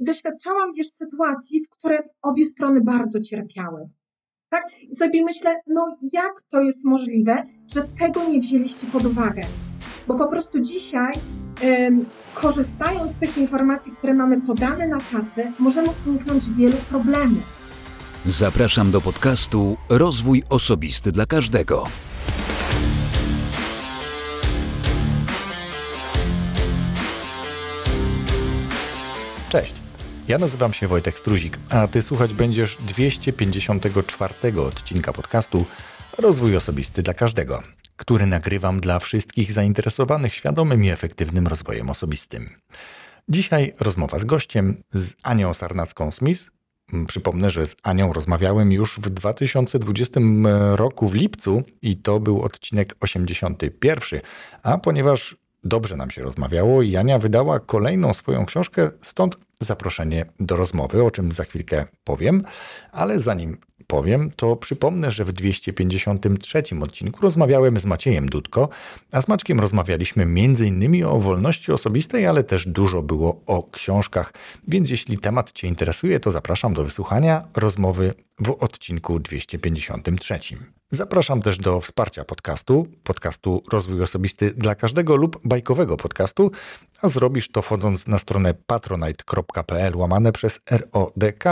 i doświadczałam, wiesz, sytuacji, w której obie strony bardzo cierpiały. Tak? I sobie myślę, no jak to jest możliwe, że tego nie wzięliście pod uwagę? Bo po prostu dzisiaj, ym, korzystając z tych informacji, które mamy podane na tacy, możemy uniknąć wielu problemów. Zapraszam do podcastu Rozwój Osobisty dla Każdego. Cześć. Ja nazywam się Wojtek Struzik, a ty słuchać będziesz 254 odcinka podcastu Rozwój Osobisty dla Każdego, który nagrywam dla wszystkich zainteresowanych świadomym i efektywnym rozwojem osobistym. Dzisiaj rozmowa z gościem, z Anią Sarnacką-Smith. Przypomnę, że z Anią rozmawiałem już w 2020 roku w lipcu i to był odcinek 81. A ponieważ dobrze nam się rozmawiało i Ania wydała kolejną swoją książkę, stąd zaproszenie do rozmowy, o czym za chwilkę powiem, ale zanim powiem, to przypomnę, że w 253 odcinku rozmawiałem z Maciejem Dudko, a z Maczkiem rozmawialiśmy m.in. o wolności osobistej, ale też dużo było o książkach, więc jeśli temat Cię interesuje, to zapraszam do wysłuchania rozmowy w odcinku 253. Zapraszam też do wsparcia podcastu, podcastu Rozwój Osobisty dla każdego lub bajkowego podcastu, a zrobisz to wchodząc na stronę patronite.pl łamane przez RODK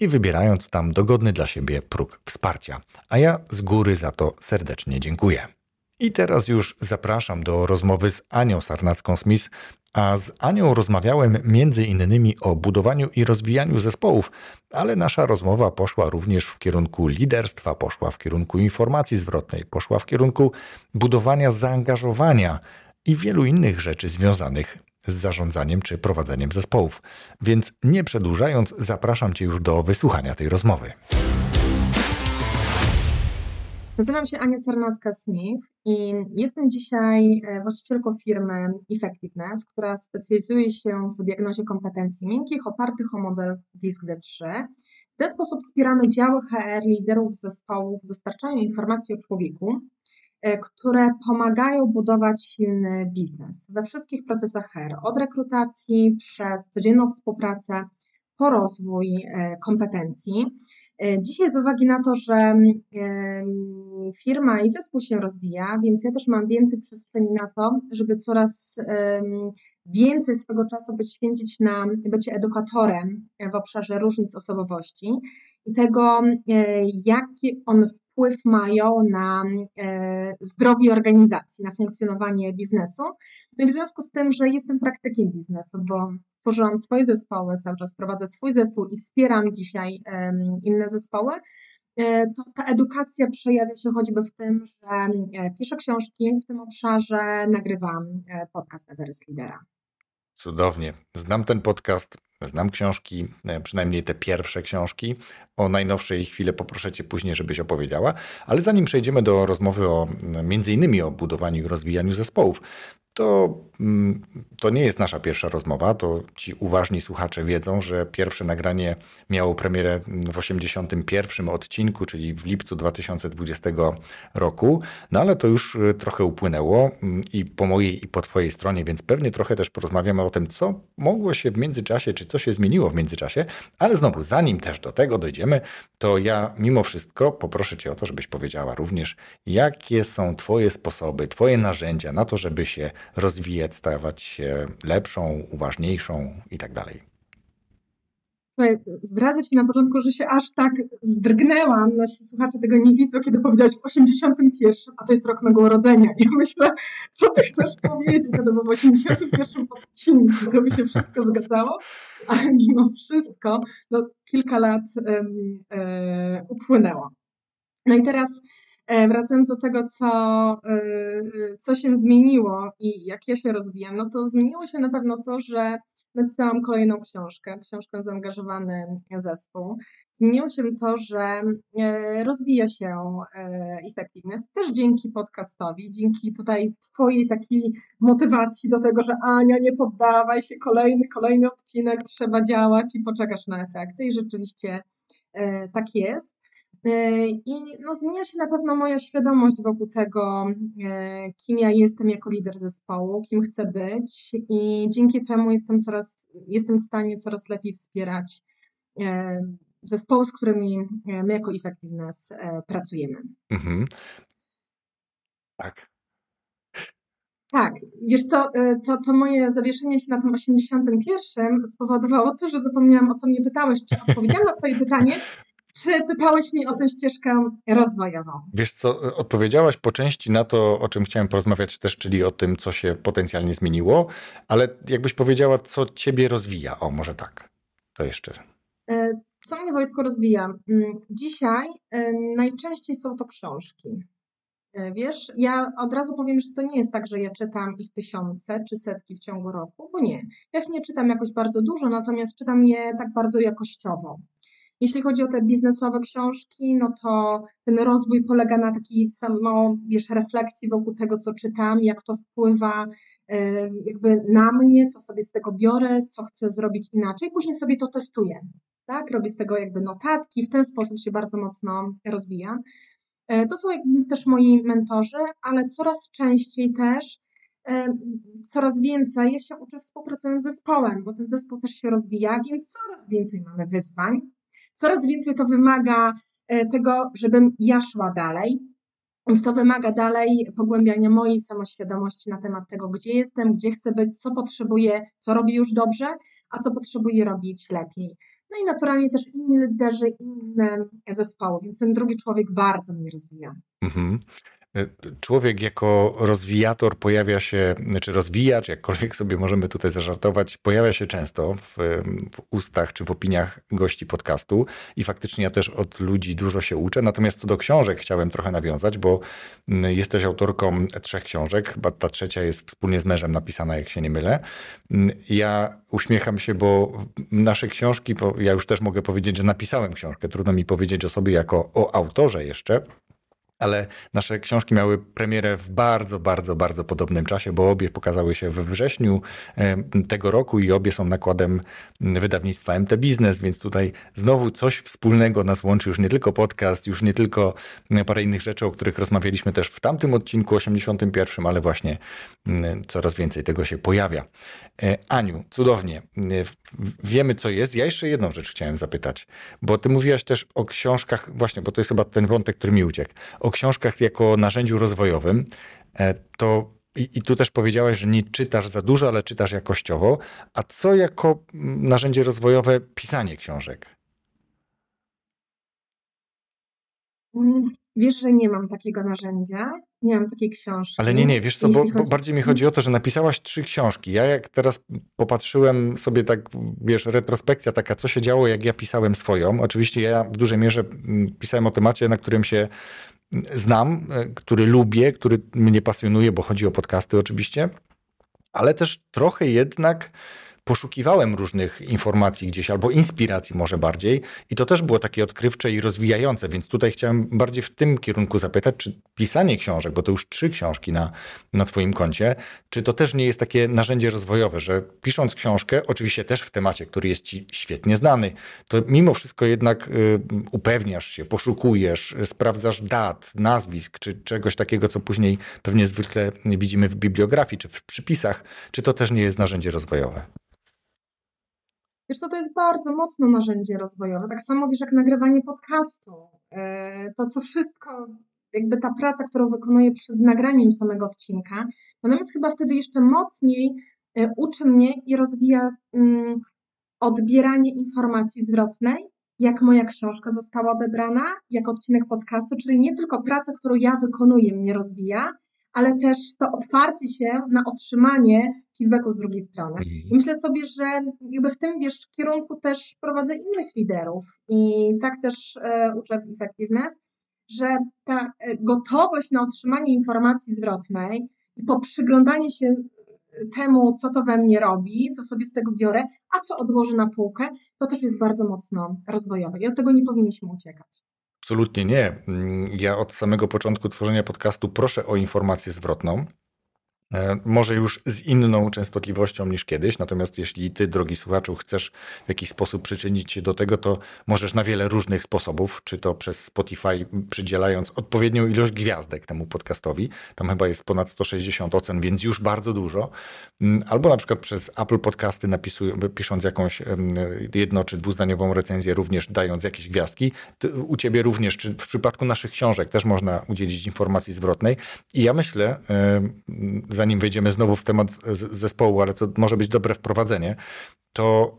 i wybierając tam dogodny dla siebie próg wsparcia. A ja z góry za to serdecznie dziękuję. I teraz już zapraszam do rozmowy z Anią Sarnacką-Smith, a z Anią rozmawiałem między innymi o budowaniu i rozwijaniu zespołów, ale nasza rozmowa poszła również w kierunku liderstwa, poszła w kierunku informacji zwrotnej, poszła w kierunku budowania zaangażowania i wielu innych rzeczy związanych z zarządzaniem czy prowadzeniem zespołów. Więc nie przedłużając, zapraszam Cię już do wysłuchania tej rozmowy. Nazywam się Ania Sarnacka-Smith i jestem dzisiaj e, właścicielką firmy Effectiveness, która specjalizuje się w diagnozie kompetencji miękkich opartych o model DISC-D3. W ten sposób wspieramy działy HR, liderów zespołów w dostarczaniu informacji o człowieku, e, które pomagają budować silny biznes we wszystkich procesach HR, od rekrutacji przez codzienną współpracę po rozwój e, kompetencji. E, dzisiaj z uwagi na to, że firma i zespół się rozwija, więc ja też mam więcej przestrzeni na to, żeby coraz więcej swego czasu poświęcić na bycie edukatorem w obszarze różnic osobowości i tego, e, jaki on wpływ mają na e, zdrowie organizacji, na funkcjonowanie biznesu. No i w związku z tym, że jestem praktykiem biznesu, bo tworzyłam swoje zespoły, cały czas prowadzę swój zespół i wspieram dzisiaj inne zespoły, e, to ta edukacja przejawia się choćby w tym, że e, piszę książki w tym obszarze, nagrywam podcast Everest Lidera. Cudownie. Znam ten podcast, znam książki, e, przynajmniej te pierwsze książki. O najnowszej chwilę poproszę Cię później, żebyś opowiedziała. Ale zanim przejdziemy do rozmowy o między innymi o budowaniu i rozwijaniu zespołów, to, mm, to nie jest nasza pierwsza rozmowa. To ci uważni słuchacze wiedzą, że pierwsze nagranie miało premierę w 81 odcinku, czyli w lipcu 2020 roku. No ale to już y, trochę upłynęło mm, i po mojej i po Twojej stronie, więc pewnie trochę też porozmawiamy o tym, co mogło się w międzyczasie, czy co się zmieniło w międzyczasie. Ale znowu, zanim też do tego dojdziemy, to ja mimo wszystko poproszę Cię o to, żebyś powiedziała również, jakie są Twoje sposoby, Twoje narzędzia na to, żeby się rozwijać, stawać się lepszą, uważniejszą i tak dalej. Zdradzę Ci na początku, że się aż tak zdrgnęłam, nasi słuchacze tego nie widzą, kiedy powiedziałaś w 81, a to jest rok mego urodzenia. I ja myślę, co Ty chcesz powiedzieć, a to w 81 odcinku, to by się wszystko zgadzało, ale mimo wszystko no, kilka lat um, upłynęło. No i teraz wracając do tego, co, e, co się zmieniło i jak ja się rozwijam, no to zmieniło się na pewno to, że napisałam kolejną książkę, książkę Zaangażowany Zespół. Zmieniło się to, że e, rozwija się efektywność też dzięki podcastowi, dzięki tutaj Twojej takiej motywacji do tego, że Ania, nie poddawaj się, kolejny, kolejny odcinek, trzeba działać i poczekasz na efekty i rzeczywiście tak jest. E, I no, zmienia się na pewno moja świadomość wokół tego, e, kim ja jestem jako lider zespołu, kim chcę być, i dzięki temu jestem coraz, jestem w stanie coraz lepiej wspierać e, zespoły, z którymi my jako Effectiveness pracujemy. Mhm. Tak. Tak, wiesz co, to, to moje zawieszenie się na tym 81 spowodowało to, że zapomniałam o co mnie pytałeś, czy odpowiedziałam na twoje pytanie, czy pytałeś mnie o tę ścieżkę rozwojową? Wiesz co, odpowiedziałaś po części na to, o czym chciałem porozmawiać też, czyli o tym, co się potencjalnie zmieniło, ale jakbyś powiedziała, co ciebie rozwija? O, może tak. To jeszcze. E, co mnie Wojtko rozwija? Mm, dzisiaj e, najczęściej są to książki. E, wiesz, ja od razu powiem, że to nie jest tak, że ja czytam ich tysiące czy setki w ciągu roku, bo nie. Ja ich nie czytam jakoś bardzo dużo, natomiast czytam je tak bardzo jakościowo. Jeśli chodzi o te biznesowe książki, no to ten rozwój polega na takiej samo, wiesz, refleksji wokół tego, co czytam, jak to wpływa jakby na mnie, co sobie z tego biorę, co chcę zrobić inaczej. Później sobie to testuję, tak? Robię z tego jakby notatki, w ten sposób się bardzo mocno rozwijam. E, to są jakby też moi mentorzy, ale coraz częściej też coraz więcej ja się uczę współpracując z zespołem, bo ten zespół też się rozwija, więc coraz więcej mamy wyzwań, Coraz więcej to wymaga e, tego, żebym ja szła dalej. Więc to wymaga dalej pogłębiania mojej samoświadomości na temat tego, gdzie jestem, gdzie chcę być, co potrzebuję, co robię już dobrze, a co potrzebuję robić lepiej. No i naturalnie też inni liderzy, inne zespoły, więc ten drugi człowiek bardzo mnie rozwija. Mhm. Człowiek jako rozwijator pojawia się, czy rozwijacz, jakkolwiek sobie możemy tutaj zażartować, pojawia się często w, w, ustach czy w opiniach gości podcastu i faktycznie ja też od ludzi dużo się uczę. Natomiast co do książek chciałem trochę nawiązać, bo mm, jesteś autorką trzech książek, chyba ta trzecia jest wspólnie z mężem napisana, jak się nie mylę. Mm, ja uśmiecham się, bo nasze książki, bo ja już też mogę powiedzieć, że napisałem książkę, trudno mi powiedzieć o sobie jako o autorze jeszcze, ale nasze książki miały premierę w bardzo, bardzo, bardzo podobnym czasie, bo obie pokazały się we wrześniu tego roku i obie są nakładem wydawnictwa MT Business, więc tutaj znowu coś wspólnego nas łączy, już nie tylko podcast, już nie tylko parę innych rzeczy, o których rozmawialiśmy też w tamtym odcinku 81, ale właśnie coraz więcej tego się pojawia. E, Aniu, cudownie. Wiemy, co jest. Ja jeszcze jedną rzecz chciałem zapytać, bo ty mówiłaś też o książkach, właśnie, bo to jest chyba ten wątek, który mi uciekł, o książkach jako narzędziu rozwojowym, e, to i, I, tu też powiedziałaś, że nie czytasz za dużo, ale czytasz jakościowo. A co jako narzędzie rozwojowe pisanie książek? Mm, wiesz, że nie mam takiego narzędzia, nie mam takiej książki. Ale nie, nie, wiesz co, bo, bo, bardziej mi chodzi o to, że napisałaś trzy książki. Ja jak teraz popatrzyłem sobie tak, wiesz, retrospekcja taka, co się działo, jak ja pisałem swoją. Oczywiście ja w dużej mierze mm, pisałem o temacie, na którym się znam, e, który lubię, który mnie pasjonuje, bo chodzi o podcasty oczywiście, ale też trochę jednak poszukiwałem różnych informacji gdzieś, albo inspiracji może bardziej i to też było takie odkrywcze i rozwijające, więc tutaj chciałem bardziej w tym kierunku zapytać, czy pisanie książek, bo to już trzy książki na, na twoim koncie, czy to też nie jest takie narzędzie rozwojowe, że pisząc książkę, oczywiście też w temacie, który jest ci świetnie znany, to mimo wszystko jednak y, upewniasz się, poszukujesz, sprawdzasz dat, nazwisk, czy czegoś takiego, co później pewnie zwykle widzimy w bibliografii, czy w przypisach, czy to też nie jest narzędzie rozwojowe? Wiesz co, to jest bardzo mocno narzędzie rozwojowe. Tak samo wiesz, jak nagrywanie podcastu. E, to, co wszystko, jakby ta praca, którą wykonuję przed nagraniem samego odcinka, natomiast chyba wtedy jeszcze mocniej e, uczy mnie i rozwija mm, odbieranie informacji zwrotnej, jak moja książka została odebrana, jak odcinek podcastu, czyli nie tylko praca, którą ja wykonuję, mnie rozwija, ale też to otwarcie się na otrzymanie feedbacku z drugiej strony. Mhm. I myślę sobie, że jakby w tym wiesz, kierunku też prowadzę innych liderów i tak też e, uczę w Effectiveness, że ta e, gotowość na otrzymanie informacji zwrotnej i poprzyglądanie się temu, co to we mnie robi, co sobie z tego biorę, a co odłożę na półkę, to też jest bardzo mocno rozwojowe i od tego nie powinniśmy uciekać. Absolutnie nie. Ja od samego początku tworzenia podcastu proszę o informację zwrotną. E, może już z inną częstotliwością niż kiedyś. Natomiast jeśli ty, drogi słuchaczu, chcesz w jakiś sposób przyczynić się do tego, to możesz na wiele różnych sposobów, czy to przez Spotify przydzielając odpowiednią ilość gwiazdek temu podcastowi. Tam chyba jest ponad 160 ocen, więc już bardzo dużo. Mm, albo na przykład przez Apple Podcasty napisuj, pisząc jakąś jedno czy dwuzdaniową recenzję, również dając jakieś gwiazdki. U ciebie również, czy w przypadku naszych książek też można udzielić informacji zwrotnej. I ja myślę, zanim wejdziemy znowu w temat zespołu, ale to może być dobre wprowadzenie, to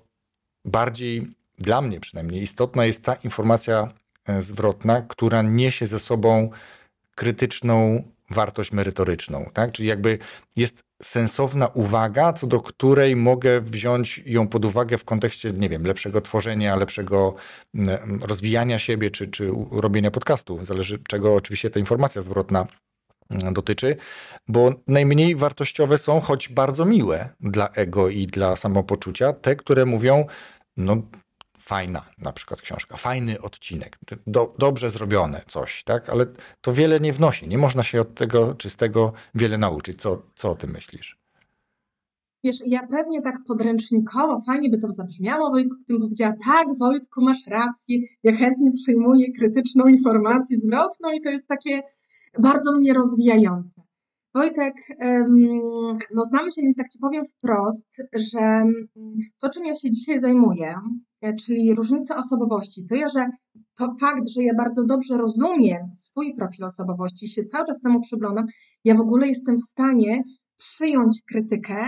bardziej dla mnie przynajmniej istotna jest ta informacja e, zwrotna, która niesie ze sobą krytyczną wartość merytoryczną, tak? Czyli jakby jest sensowna uwaga, co do której mogę wziąć ją pod uwagę w kontekście, nie wiem, lepszego tworzenia, lepszego rozwijania siebie, czy, czy robienia podcastu. Zależy czego oczywiście ta informacja zwrotna dotyczy, bo najmniej wartościowe są, choć bardzo miłe dla ego i dla samopoczucia, te, które mówią, no fajna na przykład książka, fajny odcinek, do, dobrze zrobione coś, tak? Ale to wiele nie wnosi. Nie można się od tego czystego wiele nauczyć. Co, co o tym myślisz? Wiesz, ja pewnie tak podręcznikowo, fajnie by to zabrzmiało, Wojtku, gdybym powiedziała, tak, Wojtku, masz rację, ja chętnie przyjmuję krytyczną informację zwrotną i to jest takie bardzo mnie rozwijające. Wojtek, no znamy się, więc tak Ci powiem wprost, że to, czym ja się dzisiaj zajmuję, e, czyli różnice osobowości, to, że to fakt, że ja bardzo dobrze rozumiem swój profil osobowości, się cały czas temu przyglądam, ja w ogóle jestem w stanie przyjąć krytykę,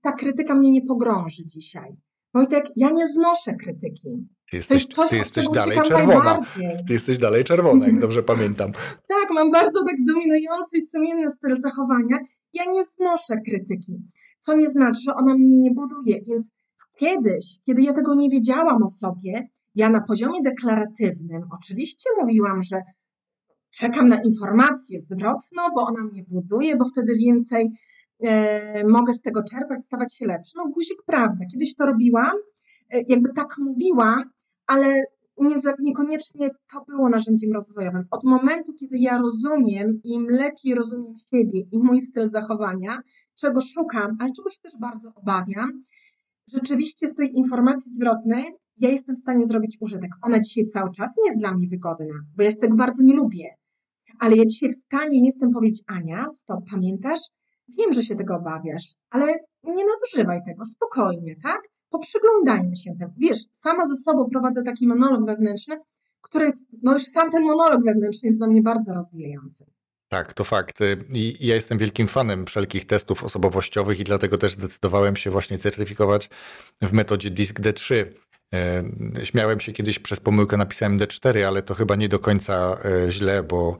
ta krytyka mnie nie pogrąży dzisiaj. Wojtek, ja nie znoszę krytyki. Ty jesteś, coś, ty jesteś dalej czerwona. Ty jesteś dalej czerwona, jak dobrze pamiętam. tak, mam bardzo tak dominujący i sumienny styl zachowania. Ja nie znoszę krytyki, co nie znaczy, że ona mnie nie buduje. Więc kiedyś, kiedy ja tego nie wiedziałam o sobie, ja na poziomie deklaratywnym oczywiście mówiłam, że czekam na informację zwrotną, bo ona mnie buduje, bo wtedy więcej mogę z tego czerpać, stawać się lepszy. No guzik prawda, kiedyś to robiłam, e, jakby tak mówiłam, ale nie, niekoniecznie to było narzędziem rozwojowym. Od momentu, kiedy ja rozumiem, im lepiej rozumiem siebie i mój styl zachowania, czego szukam, ale czego się też bardzo obawiam, rzeczywiście z tej informacji zwrotnej ja jestem w stanie zrobić użytek. Ona dzisiaj cały czas nie jest dla mnie wygodna, bo ja się tego bardzo nie lubię. Ale ja dzisiaj w stanie jestem powiedzieć, Ania, stop, pamiętasz? Wiem, że się tego obawiasz, ale nie nadużywaj tego, spokojnie, tak? poprzyglądajmy się temu. Wiesz, sama ze sobą prowadzę taki monolog wewnętrzny, który jest, no już sam ten monolog wewnętrzny jest dla mnie bardzo rozwijający. Tak, to fakt. I ja jestem wielkim fanem wszelkich testów osobowościowych i dlatego też zdecydowałem się właśnie certyfikować w metodzie DISC D3. E, śmiałem się kiedyś przez pomyłkę napisałem D4, ale to chyba nie do końca e, źle, bo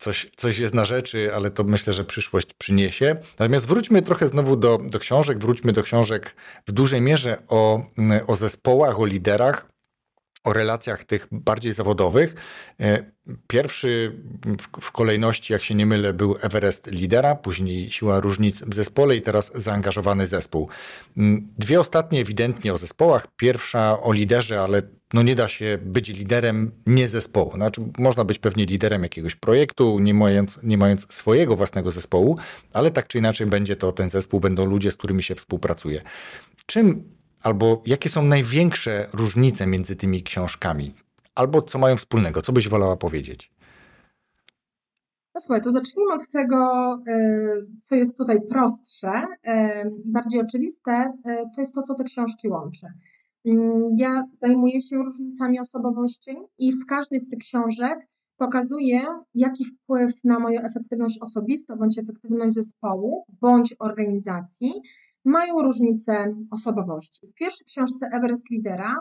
coś, coś jest na rzeczy, ale to myślę, że przyszłość przyniesie. Natomiast wróćmy trochę znowu do, do książek, wróćmy do książek w dużej mierze o, o zespołach, o liderach, o relacjach tych bardziej zawodowych. E, pierwszy w, kolejności, jak się nie mylę, był Everest lidera, później siła różnic w zespole i teraz zaangażowany zespół. Mm, dwie ostatnie ewidentnie o zespołach. Pierwsza o liderze, ale no nie da się być liderem nie zespołu. Znaczy, można być pewnie liderem jakiegoś projektu, nie mając, nie mając swojego własnego zespołu, ale tak czy inaczej będzie to ten zespół, będą ludzie, z którymi się współpracuje. Czym albo jakie są największe różnice między tymi książkami? Albo co mają wspólnego? Co byś wolała powiedzieć? No słuchaj, to zacznijmy od tego, e, co jest tutaj prostsze, e, bardziej oczywiste. E, to jest to, co te książki łączy. Mm, ja zajmuję się różnicami osobowości i w każdej z tych książek pokazuję, jaki wpływ na moją efektywność osobistą, bądź efektywność zespołu, bądź organizacji mają różnice osobowości. W pierwszej książce Everest Lidera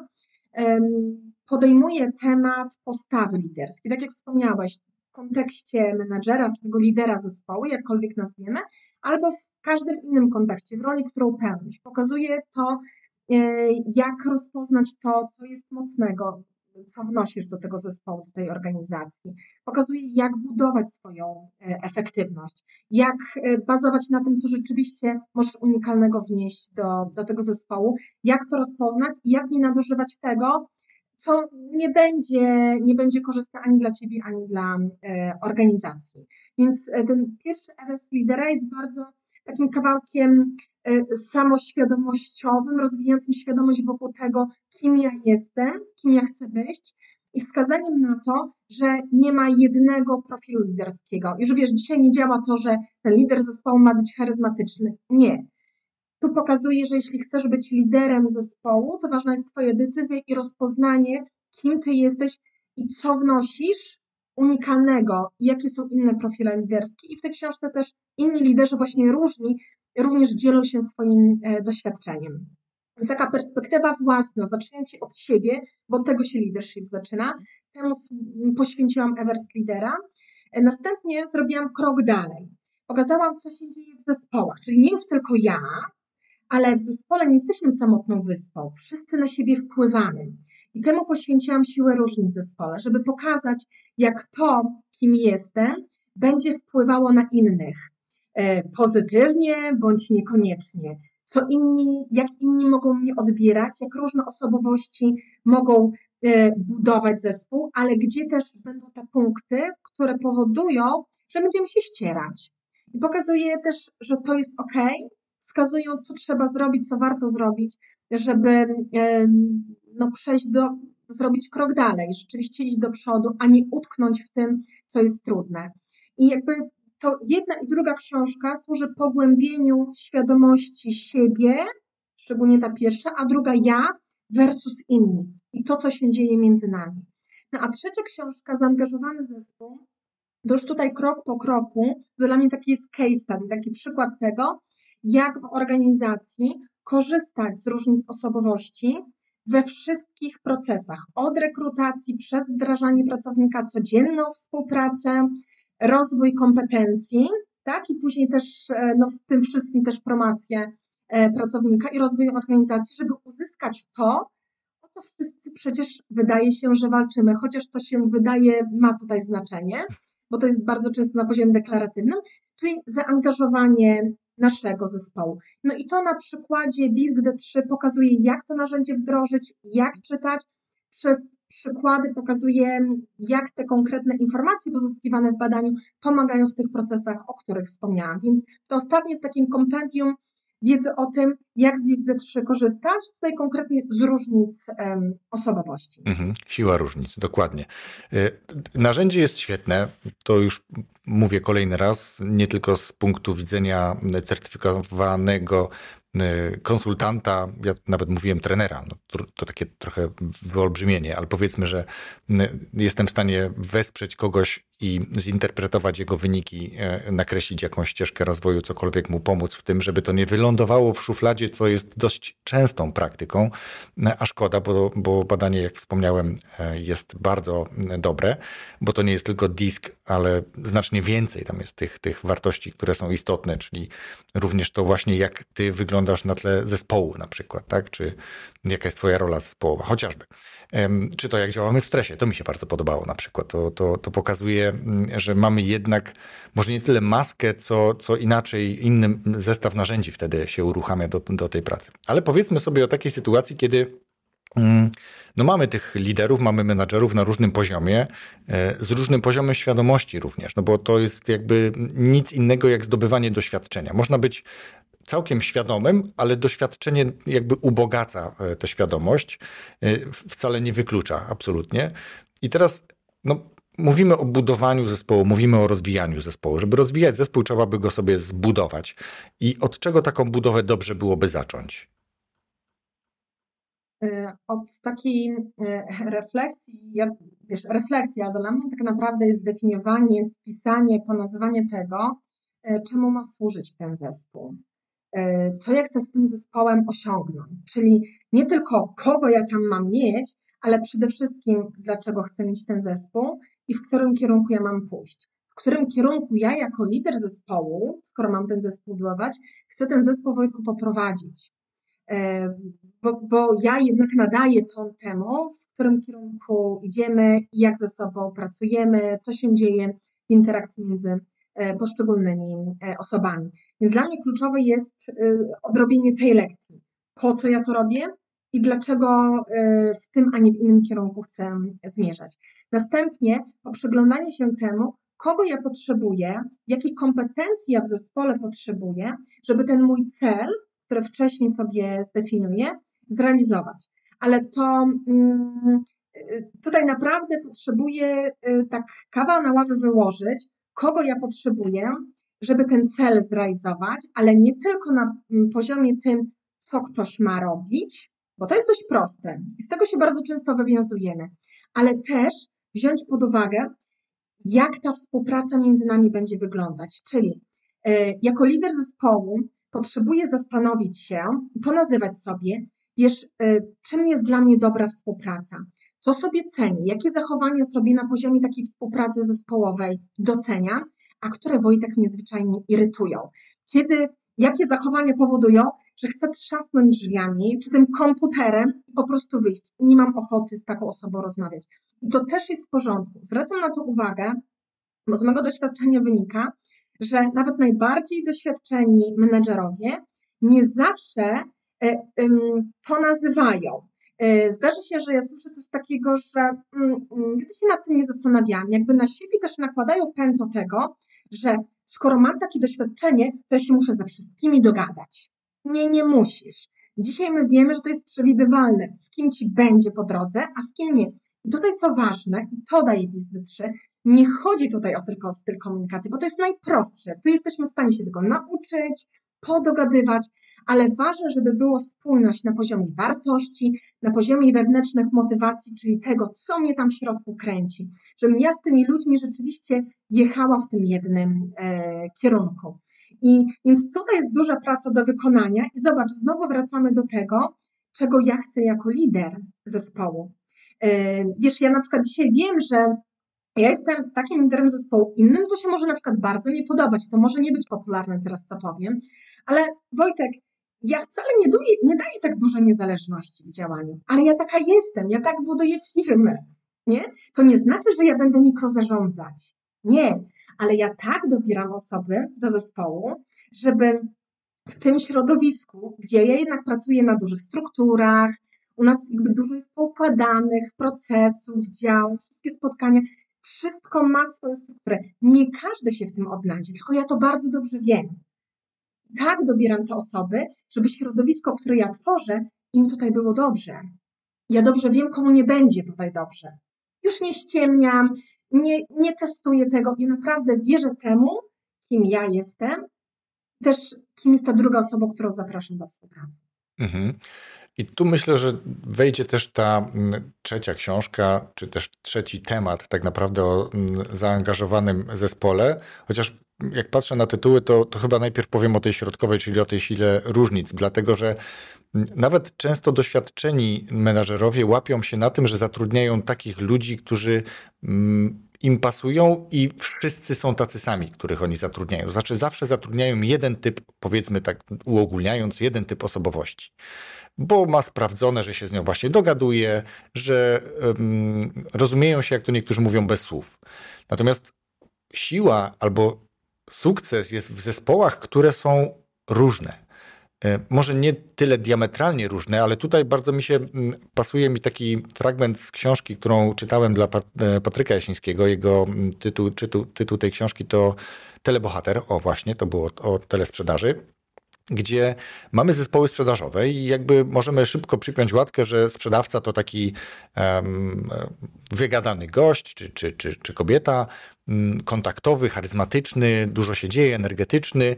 podejmuje temat postawy liderskiej. Tak jak wspomniałeś, w kontekście menadżera czy tego lidera zespołu, jakkolwiek nazwiemy, albo w każdym innym kontekście, w roli, którą pełnisz. Pokazuje to, e, jak rozpoznać to, co jest mocnego co wnosisz do tego zespołu, do tej organizacji. Pokazuje, jak budować swoją e, efektywność, jak e, bazować na tym, co rzeczywiście możesz unikalnego wnieść do, do tego zespołu, jak to rozpoznać i jak nie nadużywać tego, co nie będzie, nie będzie korzystne ani dla Ciebie, ani dla organizacji. Więc ten pierwszy EWS lidera jest bardzo takim kawałkiem samoświadomościowym, rozwijającym świadomość wokół tego, kim ja jestem, kim ja chcę być i wskazaniem na to, że nie ma jednego profilu liderskiego. Już wiesz, dzisiaj nie działa to, że ten lider zespołu ma być charyzmatyczny. Nie. Tu pokazuje, że jeśli chcesz być liderem zespołu, to ważna jest Twoja decyzja i rozpoznanie, kim Ty jesteś i co wnosisz unikalnego, jakie są inne profile liderskie. I w tej książce też inni liderzy właśnie różni, również dzielą się swoim e, doświadczeniem. Więc taka perspektywa własna, zacznięcie od siebie, bo od tego się leadership zaczyna. Temu poświęciłam Everest Lidera. E, następnie zrobiłam krok dalej. Pokazałam, co się dzieje w zespołach, czyli nie już tylko ja, ale w zespole nie jesteśmy samotną wyspą. Wszyscy na siebie wpływamy. I temu poświęciłam siłę różnic w zespole, żeby pokazać, jak to, kim jestem, będzie wpływało na innych. E, pozytywnie bądź niekoniecznie co inni, jak inni mogą mnie odbierać, jak różne osobowości mogą e, budować zespół, ale gdzie też będą te punkty, które powodują, że będziemy się ścierać. I pokazuje też, że to jest ok, wskazują, co trzeba zrobić, co warto zrobić, żeby e, no, przejść do, zrobić krok dalej, rzeczywiście iść do przodu, a nie utknąć w tym, co jest trudne. I jakby to jedna i druga książka służy pogłębieniu świadomości siebie, szczególnie ta pierwsza, a druga ja versus inni i to, co się dzieje między nami. No a trzecia książka, Zaangażowany zespół, to już tutaj krok po kroku, to dla mnie taki jest case study, taki przykład tego, jak w organizacji korzystać z różnic osobowości we wszystkich procesach, od rekrutacji przez wdrażanie pracownika, codzienną współpracę, rozwój kompetencji, tak? I później też e, no, w tym wszystkim też promocję e, pracownika i rozwój organizacji, żeby uzyskać to, o to wszyscy przecież wydaje się, że walczymy, chociaż to się wydaje, ma tutaj znaczenie, bo to jest bardzo często na poziomie deklaratywnym, czyli zaangażowanie naszego zespołu. No i to na przykładzie DISC D3 pokazuje, jak to narzędzie wdrożyć, jak czytać, przez przykłady pokazuje, jak te konkretne informacje pozyskiwane w badaniu pomagają w tych procesach, o których wspomniałam. Więc to ostatnie jest takim kompendium wiedzy o tym, jak z DISD3 korzystać, tutaj konkretnie z różnic um, osobowości. Mhm, siła różnic, dokładnie. Y, narzędzie jest świetne, to już mówię kolejny raz, nie tylko z punktu widzenia certyfikowanego konsultanta, ja nawet mówiłem trenera, no to, to, takie trochę wyolbrzymienie, ale powiedzmy, że y, jestem w stanie wesprzeć kogoś i zinterpretować jego wyniki, y, nakreślić jakąś ścieżkę rozwoju, cokolwiek mu pomóc w tym, żeby to nie wylądowało w szufladzie, co jest dość częstą praktyką, a szkoda, bo, bo badanie, jak wspomniałem, jest bardzo dobre, bo to nie jest tylko disk, ale znacznie więcej tam jest tych, tych wartości, które są istotne, czyli również to właśnie, jak ty wyglądasz na tle zespołu na przykład, tak? Czy jaka jest twoja rola zespołowa, chociażby. Czy to jak działamy w stresie, to mi się bardzo podobało na przykład. To, to, to pokazuje, mm, że mamy jednak może nie tyle maskę, co, co inaczej, inny zestaw narzędzi wtedy się uruchamia do, do tej pracy. Ale powiedzmy sobie o takiej sytuacji, kiedy no mamy tych liderów, mamy menadżerów na różnym poziomie, e, z różnym poziomem świadomości również, no bo to jest jakby nic innego jak zdobywanie doświadczenia. Można być całkiem świadomym, ale doświadczenie jakby ubogaca e, tę świadomość, e, wcale nie wyklucza absolutnie. I teraz no, mówimy o budowaniu zespołu, mówimy o rozwijaniu zespołu. Żeby rozwijać zespół, trzeba by go sobie zbudować. I od czego taką budowę dobrze byłoby zacząć? E, od takiej refleksji, wiesz, refleksja dla mnie tak naprawdę jest definiowanie, spisanie, ponazywanie tego, czemu ma służyć ten zespół. E, co ja chcę z tym zespołem osiągnąć. Czyli nie tylko kogo ja tam mam mieć, ale przede wszystkim dlaczego chcę mieć ten zespół i w którym kierunku ja mam pójść. W którym kierunku ja jako lider zespołu, skoro mam ten zespół budować, chcę ten zespół Wojtku poprowadzić. Bo, bo ja jednak nadaję ton temu, w którym kierunku idziemy, jak ze sobą pracujemy, co się dzieje w interakcji między E, poszczególnymi e, osobami. Więc dla mnie kluczowe jest e, odrobienie tej lekcji. Po co ja to robię? i dlaczego w tym, a nie w innym kierunku chcę zmierzać. Następnie po przyglądaniu się temu, kogo ja potrzebuję, jakich kompetencji ja w zespole potrzebuję, żeby ten mój cel, który wcześniej sobie zdefiniuję, zrealizować. Ale to mm, tutaj naprawdę potrzebuję y, tak kawał na ławę wyłożyć, kogo ja potrzebuję, żeby ten cel zrealizować, ale nie tylko na mm, poziomie tym, co ktoś ma robić, bo to jest dość proste i z tego się bardzo często wywiązujemy, ale też wziąć pod uwagę, jak ta współpraca między nami będzie wyglądać. Czyli e, jako lider zespołu potrzebuję zastanowić się i ponazywać sobie, wiesz, e, czym jest dla mnie dobra współpraca, co sobie cenię, jakie zachowania sobie na poziomie takiej współpracy zespołowej doceniam, a które Wojtek niezwyczajnie irytują. Kiedy, jakie zachowania powodują, że chcę trzasnąć drzwiami czy tym komputerem i po prostu wyjść. Nie mam ochoty z taką osobą rozmawiać. I to też jest w porządku. Zwracam na to uwagę, bo z mojego doświadczenia wynika, że nawet najbardziej doświadczeni menedżerowie nie zawsze e, to nazywają. E, zdarzy się, że ja słyszę coś takiego, że mm, mm, nigdy się nad tym nie zastanawiałam, jakby na siebie też nakładają pęto tego, że skoro mam takie doświadczenie, to ja się muszę ze wszystkimi dogadać. Nie, nie musisz. Dzisiaj my wiemy, że to jest przewidywalne, z kim ci będzie po drodze, a z kim nie. I tutaj co ważne, i to daje Disney 3, nie chodzi tutaj o tylko styl komunikacji, bo to jest najprostsze. Tu jesteśmy w stanie się tego nauczyć, podogadywać, ale ważne, żeby było spójność na poziomie wartości, na poziomie wewnętrznych motywacji, czyli tego, co mnie tam w środku kręci. Żebym ja z tymi ludźmi rzeczywiście jechała w tym jednym e, kierunku. I więc tutaj jest duża praca do wykonania i zobacz, znowu wracamy do tego, czego ja chcę jako lider zespołu. E, wiesz, ja na przykład dzisiaj wiem, że ja jestem takim liderem zespołu, innym to się może na przykład bardzo nie podobać, to może nie być popularne teraz, co powiem, ale Wojtek, ja wcale nie, daję, nie daję tak dużo niezależności w działaniu, ale ja taka jestem, ja tak buduję firmy, nie? To nie znaczy, że ja będę mikrozarządzać. Nie, ale ja tak dobieram osoby do zespołu, żeby w tym środowisku, gdzie ja jednak pracuję na dużych strukturach, u nas jakby dużo jest poukładanych procesów, działów, wszystkie spotkania, wszystko ma swoją strukturę. Nie każdy się w tym odnajdzie, tylko ja to bardzo dobrze wiem. Tak dobieram te osoby, żeby środowisko, które ja tworzę, im tutaj było dobrze. Ja dobrze wiem, komu nie będzie tutaj dobrze. Już nie ściemniam, nie, nie testuję tego i naprawdę wierzę temu, kim ja jestem, też kim jest ta druga osoba, którą zapraszam do współpracy. Mhm. I tu myślę, że wejdzie też ta mm, trzecia książka, czy też trzeci temat, tak naprawdę o mm, zaangażowanym zespole. Chociaż jak patrzę na tytuły, to, to chyba najpierw powiem o tej środkowej, czyli o tej sile różnic, dlatego że mm, nawet często doświadczeni menadżerowie łapią się na tym, że zatrudniają takich ludzi, którzy im pasują i wszyscy są tacy sami, których oni zatrudniają. Znaczy zawsze zatrudniają jeden typ, powiedzmy tak uogólniając, jeden typ osobowości bo ma sprawdzone, że się z nią właśnie dogaduje, że um, rozumieją się, jak to niektórzy mówią, bez słów. Natomiast siła albo sukces jest w zespołach, które są różne. E, może nie tyle diametralnie różne, ale tutaj bardzo mi się pasuje mi taki fragment z książki, którą czytałem dla e, Patryka Jasińskiego. Jego tytuł, tytuł, tytuł tej książki to Telebohater. O właśnie, to było o telesprzedaży gdzie mamy zespoły sprzedażowe i jakby możemy szybko przypiąć łatkę, że sprzedawca to taki um, wygadany gość czy, czy, czy, czy kobieta, um, kontaktowy, charyzmatyczny, dużo się dzieje, energetyczny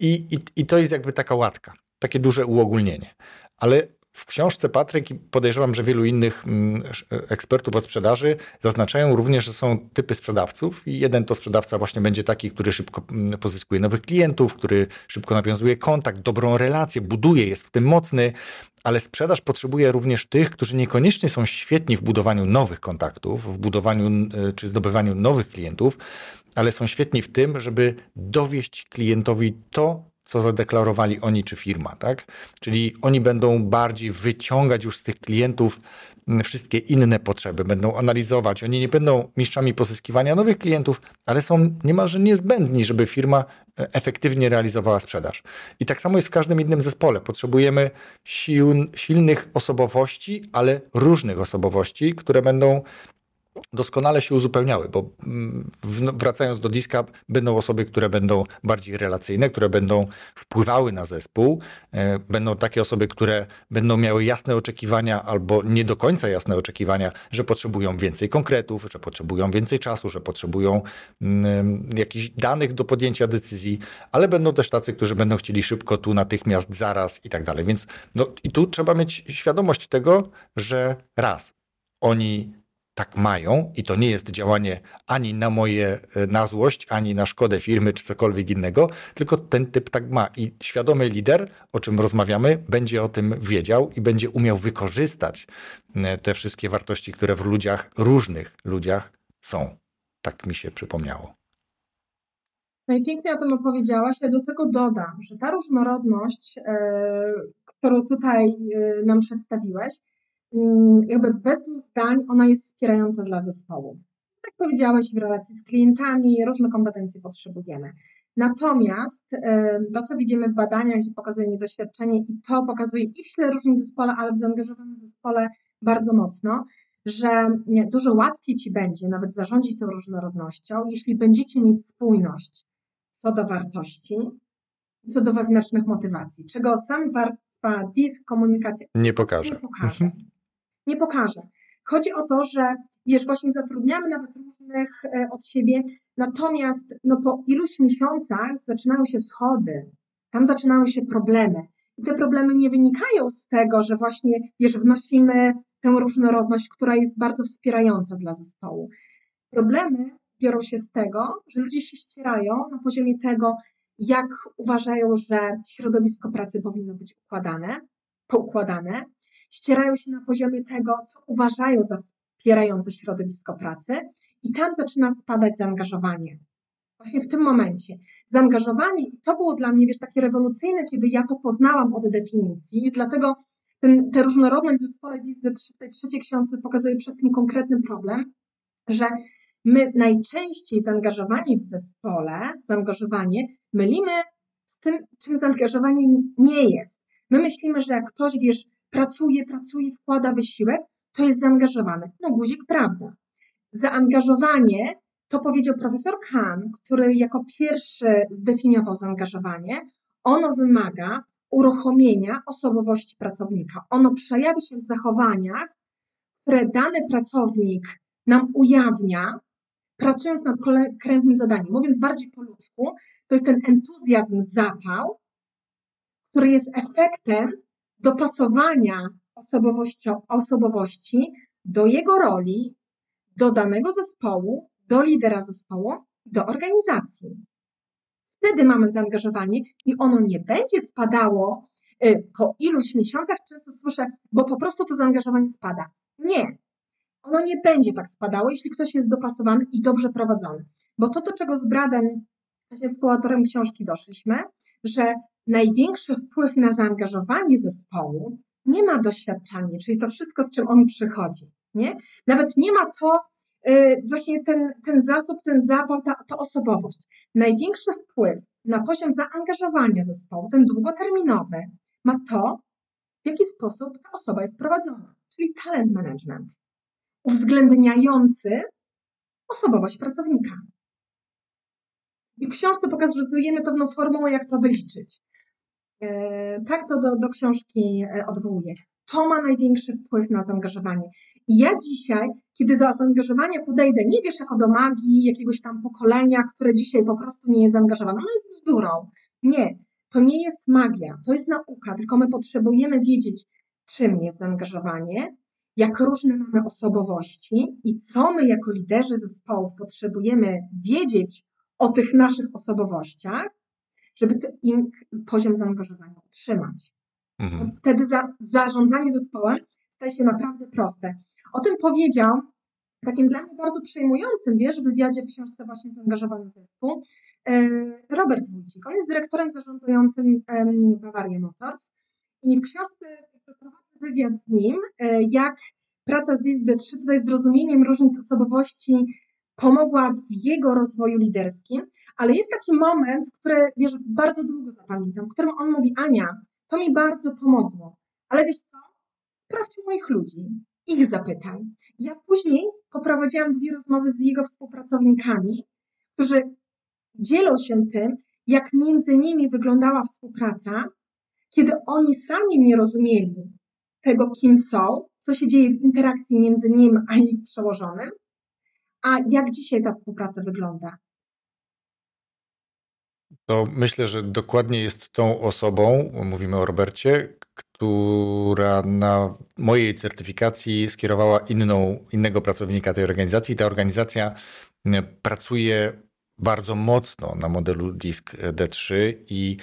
i, i, i to jest jakby taka łatka, takie duże uogólnienie. Ale w książce Patryk i podejrzewam, że wielu innych mm, ekspertów od sprzedaży zaznaczają również, że są typy sprzedawców i jeden to sprzedawca właśnie będzie taki, który szybko mm, pozyskuje nowych klientów, który szybko nawiązuje kontakt, dobrą relację, buduje, jest w tym mocny, ale sprzedaż potrzebuje również tych, którzy niekoniecznie są świetni w budowaniu nowych kontaktów, w budowaniu e, czy zdobywaniu nowych klientów, ale są świetni w tym, żeby dowieść klientowi to, co zadeklarowali oni czy firma, tak? Czyli oni będą bardziej wyciągać już z tych klientów wszystkie inne potrzeby, będą analizować. Oni nie będą mistrzami pozyskiwania nowych klientów, ale są niemalże niezbędni, żeby firma e, efektywnie realizowała sprzedaż. I tak samo jest w każdym innym zespole. Potrzebujemy sił, silnych osobowości, ale różnych osobowości, które będą doskonale się uzupełniały, bo mm, wracając do Diska, będą osoby, które będą bardziej relacyjne, które będą wpływały na zespół, e, będą takie osoby, które będą miały jasne oczekiwania albo nie do końca jasne oczekiwania, że potrzebują więcej konkretów, że potrzebują więcej czasu, że potrzebują mm, jakichś danych do podjęcia decyzji, ale będą też tacy, którzy będą chcieli szybko, tu, natychmiast, zaraz i tak dalej. Więc no, i tu trzeba mieć świadomość tego, że raz, oni tak mają i to nie jest działanie ani na moje, e, na złość, ani na szkodę firmy, czy cokolwiek innego, tylko ten typ tak ma i świadomy lider, o czym rozmawiamy, będzie o tym wiedział i będzie umiał wykorzystać e, te wszystkie wartości, które w ludziach, różnych ludziach są. Tak mi się przypomniało. Najpiękniej o tym opowiedziałaś, ja do tego dodam, że ta różnorodność, yy, którą tutaj yy, nam przedstawiłeś, jakby bez dwóch zdań ona jest wspierająca dla zespołu. Tak powiedziałeś, w relacji z klientami różne kompetencje potrzebujemy. Natomiast to, co widzimy w badaniach i pokazuje mi doświadczenie, i to pokazuje i w tle różnych zespole, ale w zaangażowanym zespole bardzo mocno, że dużo łatwiej Ci będzie nawet zarządzić tą różnorodnością, jeśli będziecie mieć spójność co do wartości, co do wewnętrznych motywacji, czego sam warstwa disk, komunikacja nie pokaże. Nie pokaże. Nie pokaże. Chodzi o to, że wiesz, właśnie zatrudniamy nawet różnych e, od siebie, natomiast no, po iluś miesiącach zaczynają się schody, tam zaczynają się problemy. I te problemy nie wynikają z tego, że właśnie, wiesz, wnosimy tę różnorodność, która jest bardzo wspierająca dla zespołu. Problemy biorą się z tego, że ludzie się ścierają na poziomie tego, jak uważają, że środowisko pracy powinno być układane, poukładane, ścierają się na poziomie tego, co uważają za wspierające środowisko pracy i tam zaczyna spadać zaangażowanie. Właśnie w tym momencie. Zaangażowanie, i to było dla mnie, wiesz, takie rewolucyjne, kiedy ja to poznałam od definicji, i dlatego ten, tę różnorodność w zespole w tej trzeciej książce pokazuje przez ten konkretny problem, że my najczęściej zaangażowanie w zespole, zaangażowanie mylimy z tym, czym zaangażowanie nie jest. My myślimy, że jak ktoś, wiesz, pracuje, pracuje, wkłada wysiłek, to jest zaangażowany. No guzik, prawda. Zaangażowanie, to powiedział profesor Kahn, który jako pierwszy zdefiniował zaangażowanie, ono wymaga uruchomienia osobowości pracownika. Ono przejawia się w zachowaniach, które dany pracownik nam ujawnia, pracując nad konkretnym zadaniem. Mówiąc bardziej po ludzku, to jest ten entuzjazm, zapał, który jest efektem dopasowania osobowości, do jego roli, do danego zespołu, do lidera zespołu, do organizacji. Wtedy mamy zaangażowanie i ono nie będzie spadało y, po iluś miesiącach. Często słyszę, bo po prostu to zaangażowanie spada. Nie. Ono nie będzie tak spadało, jeśli ktoś jest dopasowany i dobrze prowadzony. Bo to, do czego z Bradem, właśnie współautorem książki doszliśmy, że największy wpływ na zaangażowanie zespołu nie ma doświadczenie, czyli to wszystko, z czym on przychodzi. Nie? Nawet nie ma to yy, właśnie ten, ten zasób, ten zapał, ta, ta osobowość. Największy wpływ na poziom zaangażowania zespołu, ten długoterminowy, ma to, w jaki sposób ta osoba jest prowadzona, czyli talent management, uwzględniający osobowość pracownika. I w książce pokazujemy pewną formułę, jak to wyliczyć. E, tak to do, do książki e, odwołuję. To ma największy wpływ na zaangażowanie. I ja dzisiaj, kiedy do zaangażowania podejdę, nie wiesz jako do magii jakiegoś tam pokolenia, które dzisiaj po prostu nie jest zaangażowane, no jest bzdurą. Nie, to nie jest magia, to jest nauka, tylko my potrzebujemy wiedzieć, czym jest zaangażowanie, jak różne mamy osobowości i co my jako liderzy zespołów potrzebujemy wiedzieć o tych naszych osobowościach, żeby im poziom zaangażowania utrzymać. Mhm. Wtedy za, zarządzanie zespołem staje się naprawdę proste. O tym powiedział takim dla mnie bardzo przejmującym, wiesz, w wywiadzie w książce właśnie Zaangażowany Zespół, Robert Wójcik. On jest dyrektorem zarządzającym Bavaria Motors i w książce prowadzę wywiad z nim, jak praca z DISD3 tutaj zrozumieniem różnic osobowości pomogła w jego rozwoju liderskim, ale jest taki moment, który, wiesz, bardzo długo zapamiętam, w którym on mówi, Ania, to mi bardzo pomogło, ale wiesz co, sprawdź moich ludzi, ich zapytaj. Ja później poprowadziłam dwie rozmowy z jego współpracownikami, którzy dzielą się tym, jak między nimi wyglądała współpraca, kiedy oni sami nie rozumieli tego, kim są, co się dzieje w interakcji między nim a ich przełożonym, a jak dzisiaj ta współpraca wygląda? To myślę, że dokładnie jest tą osobą, mówimy o Robercie, która na mojej certyfikacji skierowała inną, innego pracownika tej organizacji. Ta organizacja pracuje bardzo mocno na modelu Disk D3 i,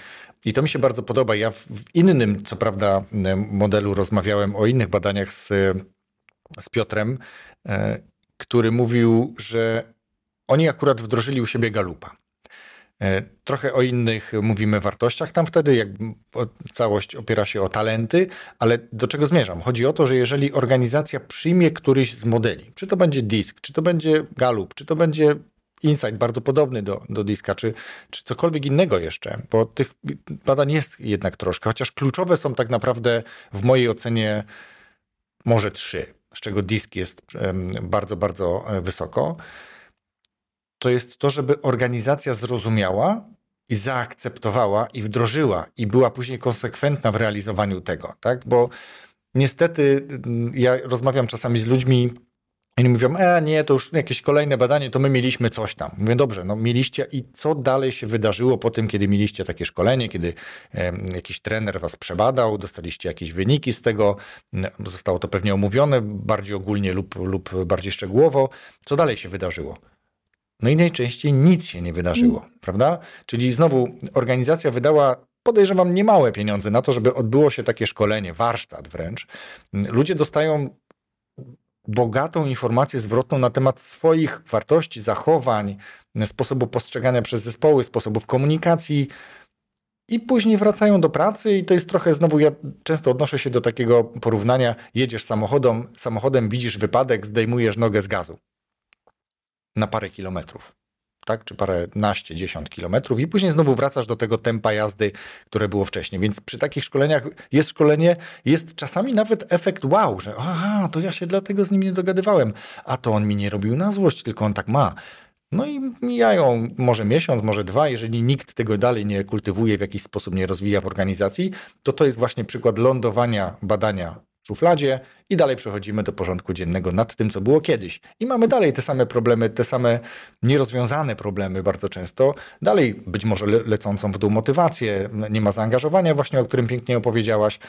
i to mi się bardzo podoba. Ja w innym, co prawda, modelu rozmawiałem o innych badaniach z, z Piotrem e, który mówił, że oni akurat wdrożyli u siebie Galupa. E, trochę o innych mówimy wartościach tam wtedy, jak całość opiera się o talenty, ale do czego zmierzam? Chodzi o to, że jeżeli organizacja przyjmie któryś z modeli, czy to będzie Disk, czy to będzie Galup, czy to będzie Insight bardzo podobny do, do Diska, czy, czy cokolwiek innego jeszcze, bo tych badań jest jednak troszkę, chociaż kluczowe są tak naprawdę w mojej ocenie może trzy z czego disk jest bardzo, bardzo e, wysoko, to jest to, żeby organizacja zrozumiała i zaakceptowała i wdrożyła i była później konsekwentna w realizowaniu tego, tak? Bo niestety ja rozmawiam czasami z ludźmi, oni mówią, e nie, to już jakieś kolejne badanie, to my mieliśmy coś tam. Mówię, dobrze, no mieliście i co dalej się wydarzyło po tym, kiedy mieliście takie szkolenie, kiedy jakiś trener was przebadał, dostaliście jakieś wyniki z tego, zostało to pewnie omówione bardziej ogólnie lub, lub bardziej szczegółowo. Co dalej się wydarzyło? No i najczęściej nic się nie wydarzyło, nic. prawda? Czyli znowu organizacja wydała podejrzewam niemałe pieniądze na to, żeby odbyło się takie szkolenie, warsztat wręcz. Ludzie dostają bogatą informację zwrotną na temat swoich wartości, zachowań, sposobu postrzegania przez zespoły, sposobów komunikacji. I później wracają do pracy, i to jest trochę znowu, ja często odnoszę się do takiego porównania: jedziesz samochodem, samochodem widzisz wypadek, zdejmujesz nogę z gazu na parę kilometrów tak? czy parę naście, dziesiąt kilometrów i później znowu wracasz do tego tempa jazdy, które było wcześniej. Więc przy takich szkoleniach jest szkolenie, jest czasami nawet efekt wow, że aha, to ja się dlatego z nim nie dogadywałem, a to on mi nie robił na złość, tylko on tak ma. No i mijają może miesiąc, może dwa, jeżeli nikt tego dalej nie kultywuje, w jakiś sposób nie rozwija w organizacji, to to jest właśnie przykład lądowania badania szufladzie i dalej przechodzimy do porządku dziennego nad tym, co było kiedyś. I mamy dalej te same problemy, te same nierozwiązane problemy bardzo często. Dalej być może le lecącą w dół motywację, nie ma zaangażowania właśnie, o którym pięknie opowiedziałaś.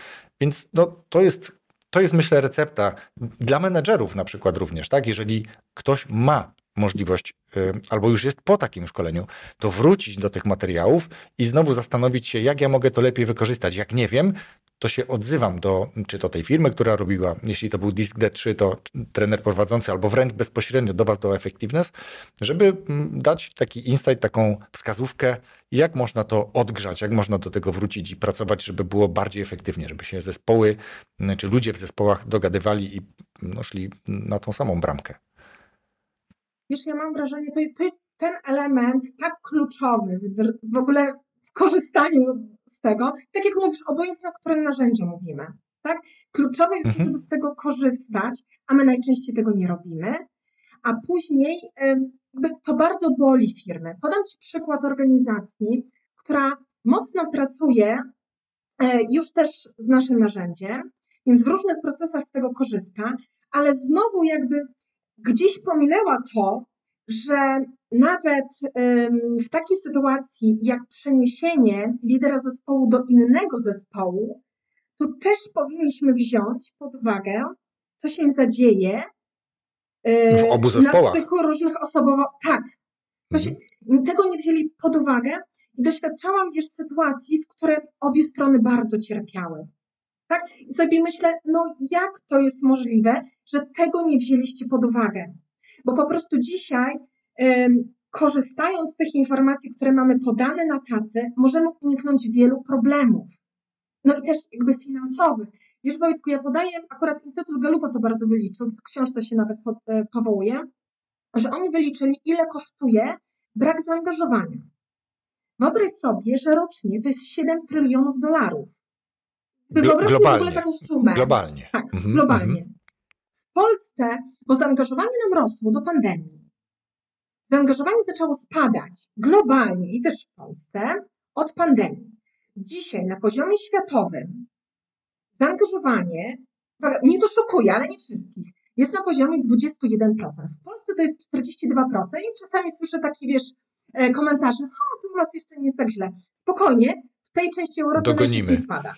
Więc no, to jest to jest, myślę, recepta dla menedżerów na przykład również, tak? Jeżeli ktoś ma możliwość, y, albo już jest po takim szkoleniu, to wrócić do tych materiałów i znowu zastanowić się, jak ja mogę to lepiej wykorzystać. Jak nie wiem, to się odzywam do, czy to tej firmy, która robiła, jeśli to był Disk D3, to trener prowadzący, albo wręcz bezpośrednio do Was, do Effectiveness, żeby mm, dać taki insight, taką wskazówkę, jak można to odgrzać, jak można do tego wrócić i pracować, żeby było bardziej efektywnie, żeby się zespoły, czy ludzie w zespołach dogadywali i no, szli na tą samą bramkę. Wiesz, ja mam wrażenie, to, jest ten element tak kluczowy w ogóle w korzystaniu z tego, tak jak mówisz, obojętnie o którym narzędziu mówimy. Tak? Kluczowe jest, mhm. żeby z tego korzystać, a my najczęściej tego nie robimy, a później to bardzo boli firmy. Podam Ci przykład organizacji, która mocno pracuje e, już też z naszym narzędziem, więc w różnych procesach z tego korzysta, ale znowu jakby gdzieś pominęła to, że nawet w takiej sytuacji jak przeniesienie lidera zespołu do innego zespołu, to też powinniśmy wziąć pod uwagę, co się zadzieje w obu zespołach. Na styku różnych osobowo. Tak. Mhm. tego nie wzięli pod uwagę i doświadczałam, wiesz, sytuacji, w której obie strony bardzo cierpiały. Tak? I sobie myślę, no jak to jest możliwe, że tego nie wzięliście pod uwagę? Bo po prostu dzisiaj korzystając z tych informacji, które mamy podane na tacy, możemy uniknąć wielu problemów. No i też jakby finansowych. Wiesz Wojtku, ja podaję, akurat Instytut Galupa to bardzo wyliczył, w książce się nawet e, powołuje, że oni wyliczyli, ile kosztuje brak zaangażowania. Wyobraź sobie, że rocznie to jest 7 trylionów dolarów. Wyobraź sobie w ogóle taką sumę. Globalnie. Tak, mhm, globalnie. Mhm. W Polsce, bo zaangażowanie nam rosło do pandemii, zaangażowanie zaczęło spadać globalnie i też w Polsce od pandemii. Dzisiaj na poziomie światowym zaangażowanie, mnie to szokuje, ale nie wszystkich, jest na poziomie 21%. W Polsce to jest 42% i czasami słyszę taki, wiesz, e, komentarze, o, tu u nas jeszcze nie jest tak źle. Spokojnie, w tej części Europy najszybciej spada.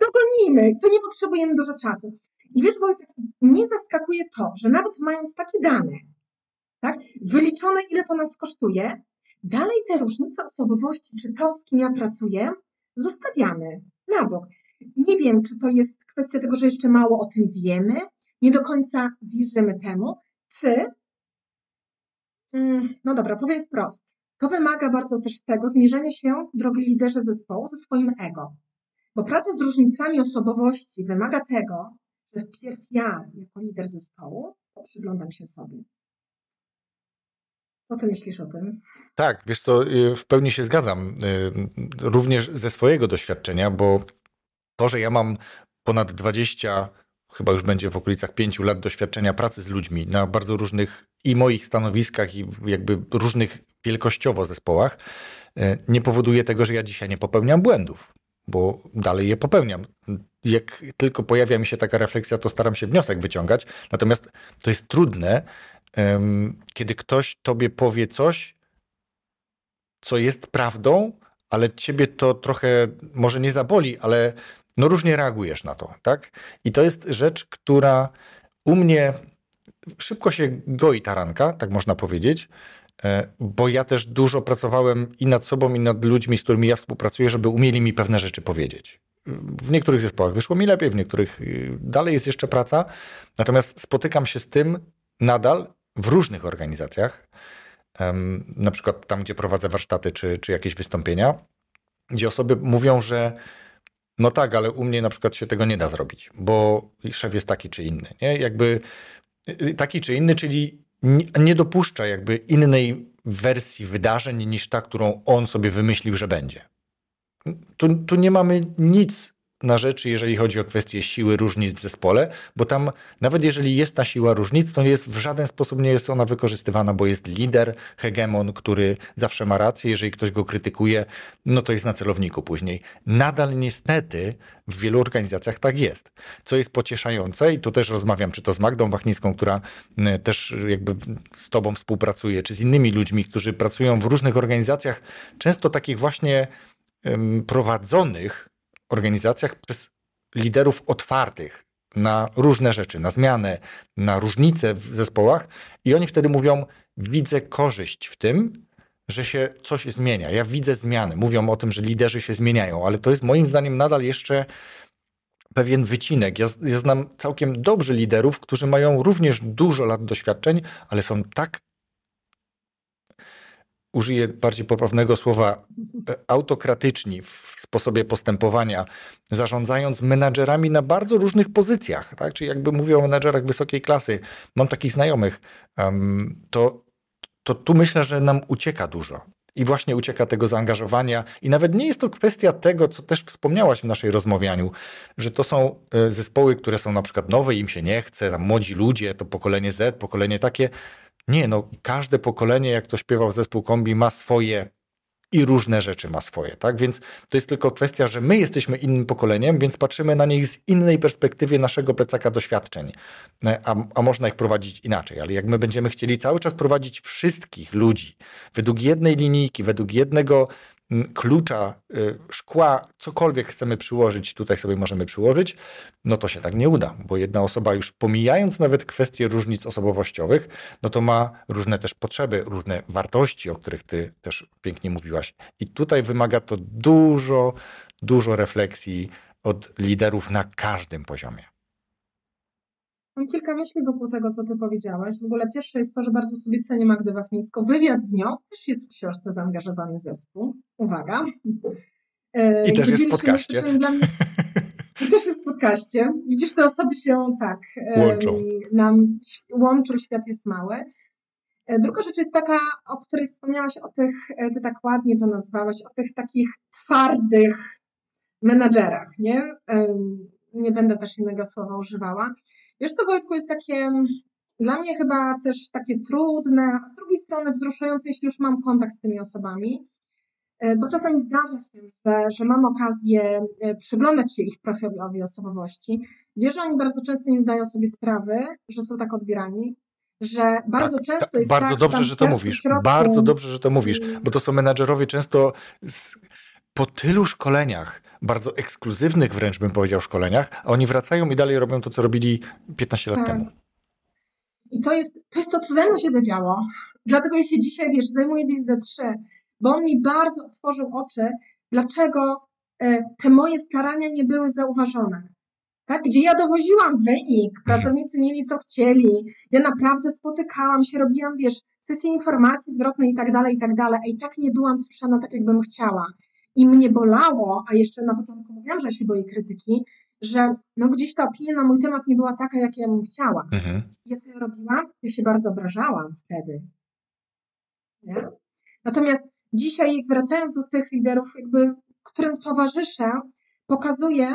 Dogonimy, to nie potrzebujemy dużo czasu. I wiesz, Wojtek, mnie zaskakuje to, że nawet mając takie dane, tak, wyliczone ile to nas kosztuje, dalej te różnice osobowości, czy to, z kim ja pracuję, zostawiamy na bok. Nie wiem, czy to jest kwestia tego, że jeszcze mało o tym wiemy, nie do końca wierzymy temu, czy, mm, no dobra, powiem wprost, to wymaga bardzo też tego zmierzenia się, drogi liderze zespołu, ze swoim ego. Bo praca z różnicami osobowości wymaga tego, że wpierw ja, jako lider zespołu, przyglądam się sobie. Co ty myślisz o tym? Tak, wiesz co, y, w pełni się zgadzam. Y, również ze swojego doświadczenia, bo to, że ja mam ponad 20, chyba już będzie w okolicach 5 lat doświadczenia pracy z ludźmi na bardzo różnych i moich stanowiskach, i jakby różnych wielkościowo zespołach, y, nie powoduje tego, że ja dzisiaj nie popełniam błędów, bo dalej je popełniam. Jak tylko pojawia mi się taka refleksja, to staram się wniosek wyciągać. Natomiast to jest trudne, kiedy ktoś tobie powie coś, co jest prawdą, ale ciebie to trochę może nie zaboli, ale no różnie reagujesz na to, tak? I to jest rzecz, która u mnie szybko się goi taranka, tak można powiedzieć, e, bo ja też dużo pracowałem i nad sobą, i nad ludźmi, z którymi ja współpracuję, żeby umieli mi pewne rzeczy powiedzieć. W niektórych zespołach wyszło mi lepiej, w niektórych y, dalej jest jeszcze praca. Natomiast spotykam się z tym nadal w różnych organizacjach, na przykład tam, gdzie prowadzę warsztaty czy, czy jakieś wystąpienia, gdzie osoby mówią, że no tak, ale u mnie na przykład się tego nie da zrobić, bo szef jest taki czy inny. Nie? Jakby y, taki czy inny, czyli nie dopuszcza jakby innej wersji wydarzeń niż ta, którą on sobie wymyślił, że będzie. Tu, tu nie mamy nic na rzeczy, jeżeli chodzi o kwestię siły różnic w zespole, bo tam nawet jeżeli jest ta siła różnic, to jest w żaden sposób nie jest ona wykorzystywana, bo jest lider, hegemon, który zawsze ma rację, jeżeli ktoś go krytykuje, no to jest na celowniku później. Nadal niestety w wielu organizacjach tak jest. Co jest pocieszające i tu też rozmawiam, czy to z Magdą Wachnicką, która też jakby z tobą współpracuje, czy z innymi ludźmi, którzy pracują w różnych organizacjach, często takich właśnie prowadzonych organizacjach przez liderów otwartych na różne rzeczy, na zmianę, na różnice w zespołach, i oni wtedy mówią: Widzę korzyść w tym, że się coś zmienia. Ja widzę zmiany. Mówią o tym, że liderzy się zmieniają, ale to jest moim zdaniem nadal jeszcze pewien wycinek. Ja, ja znam całkiem dobrzy liderów, którzy mają również dużo lat doświadczeń, ale są tak użyję bardziej poprawnego słowa, e, autokratyczni w sposobie postępowania, zarządzając menadżerami na bardzo różnych pozycjach, tak? czyli jakby mówię o menadżerach wysokiej klasy, mam takich znajomych, to, to tu myślę, że nam ucieka dużo. I właśnie ucieka tego zaangażowania. I nawet nie jest to kwestia tego, co też wspomniałaś w naszej rozmawianiu, że to są e, zespoły, które są na przykład nowe, im się nie chce, młodzi ludzie, to pokolenie Z, pokolenie takie. Nie, no każde pokolenie, jak to śpiewał zespół Kombi, ma swoje i różne rzeczy ma swoje, tak? Więc to jest tylko kwestia, że my jesteśmy innym pokoleniem, więc patrzymy na nich z innej perspektywy naszego plecaka doświadczeń, e, a, a można ich prowadzić inaczej. Ale jak my będziemy chcieli cały czas prowadzić wszystkich ludzi według jednej linijki, według jednego klucza, y, szkła, cokolwiek chcemy przyłożyć, tutaj sobie możemy przyłożyć, no to się tak nie uda, bo jedna osoba już pomijając nawet kwestie różnic osobowościowych, no to ma różne też potrzeby, różne wartości, o których ty też pięknie mówiłaś. I tutaj wymaga to dużo, dużo refleksji od liderów na każdym poziomie. Mam kilka myśli wokół tego, co ty powiedziałaś. W ogóle pierwsze jest to, że bardzo sobie cenię Magdę Wachnicką. Wywiad z nią też jest w książce zaangażowany zespół. Uwaga. I też jest w podcaście. Dla mnie... I też jest w podcaście. Widzisz, te osoby się tak łączą. Nam łączą, świat jest mały. E, druga rzecz jest taka, o której wspomniałaś, o tych, e, ty tak ładnie to nazwałaś, o tych takich twardych menadżerach, nie? Nie będę też innego słowa używała. Wiesz co, Wojtku, jest takie dla mnie chyba też takie trudne, a z drugiej strony wzruszające, jeśli już mam kontakt z tymi osobami, e, bo czasami zdarza się, że, że mam okazję przyglądać się ich profilowi osobowości. Wiesz, że oni bardzo często nie zdają sobie sprawy, że są tak odbierani, że bardzo tak, często tak, jest Bardzo tak, dobrze, że to mówisz. Środku... Bardzo dobrze, że to mówisz, bo to są menadżerowie często z, po tylu szkoleniach, bardzo ekskluzywnych wręcz bym powiedział szkoleniach, a oni wracają i dalej robią to, co robili 15 lat tak. temu. I to jest, to jest to, co ze mną się zadziało. Dlatego ja się dzisiaj, wiesz, zajmuję DSD-3, bo on mi bardzo otworzył oczy, dlaczego e, te moje starania nie były zauważone tak? gdzie ja dowoziłam wynik, pracownicy mieli co chcieli, ja naprawdę spotykałam się, robiłam, wiesz, sesje informacji zwrotnej i tak dalej, i tak dalej, a i tak nie byłam słyszana tak, jakbym chciała. I mnie bolało, a jeszcze na początku mówiłam, że się boję krytyki, że no gdzieś ta opinia na mój temat nie była taka, jak ja bym chciała. Mhm. Ja co ja robiłam? Ja się bardzo obrażałam wtedy. Nie? Natomiast dzisiaj, wracając do tych liderów, jakby, którym towarzyszę, pokazuję,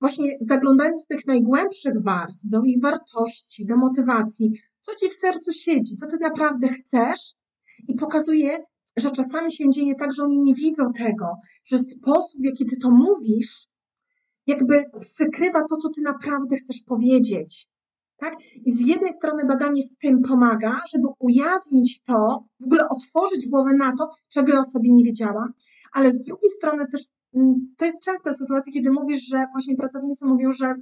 właśnie zaglądając do tych najgłębszych warstw, do ich wartości, do motywacji, co ci w sercu siedzi, co ty naprawdę chcesz i pokazuje, że czasami się dzieje tak, że oni nie widzą tego, że sposób, w jaki ty to mówisz, jakby przykrywa to, co ty naprawdę chcesz powiedzieć. Tak? I z jednej strony badanie w tym pomaga, żeby ujawnić to, w ogóle otworzyć głowę na to, czego ja o sobie nie wiedziała, ale z drugiej strony też Mm, to jest częsta sytuacja, kiedy mówisz, że właśnie pracownicy mówią, że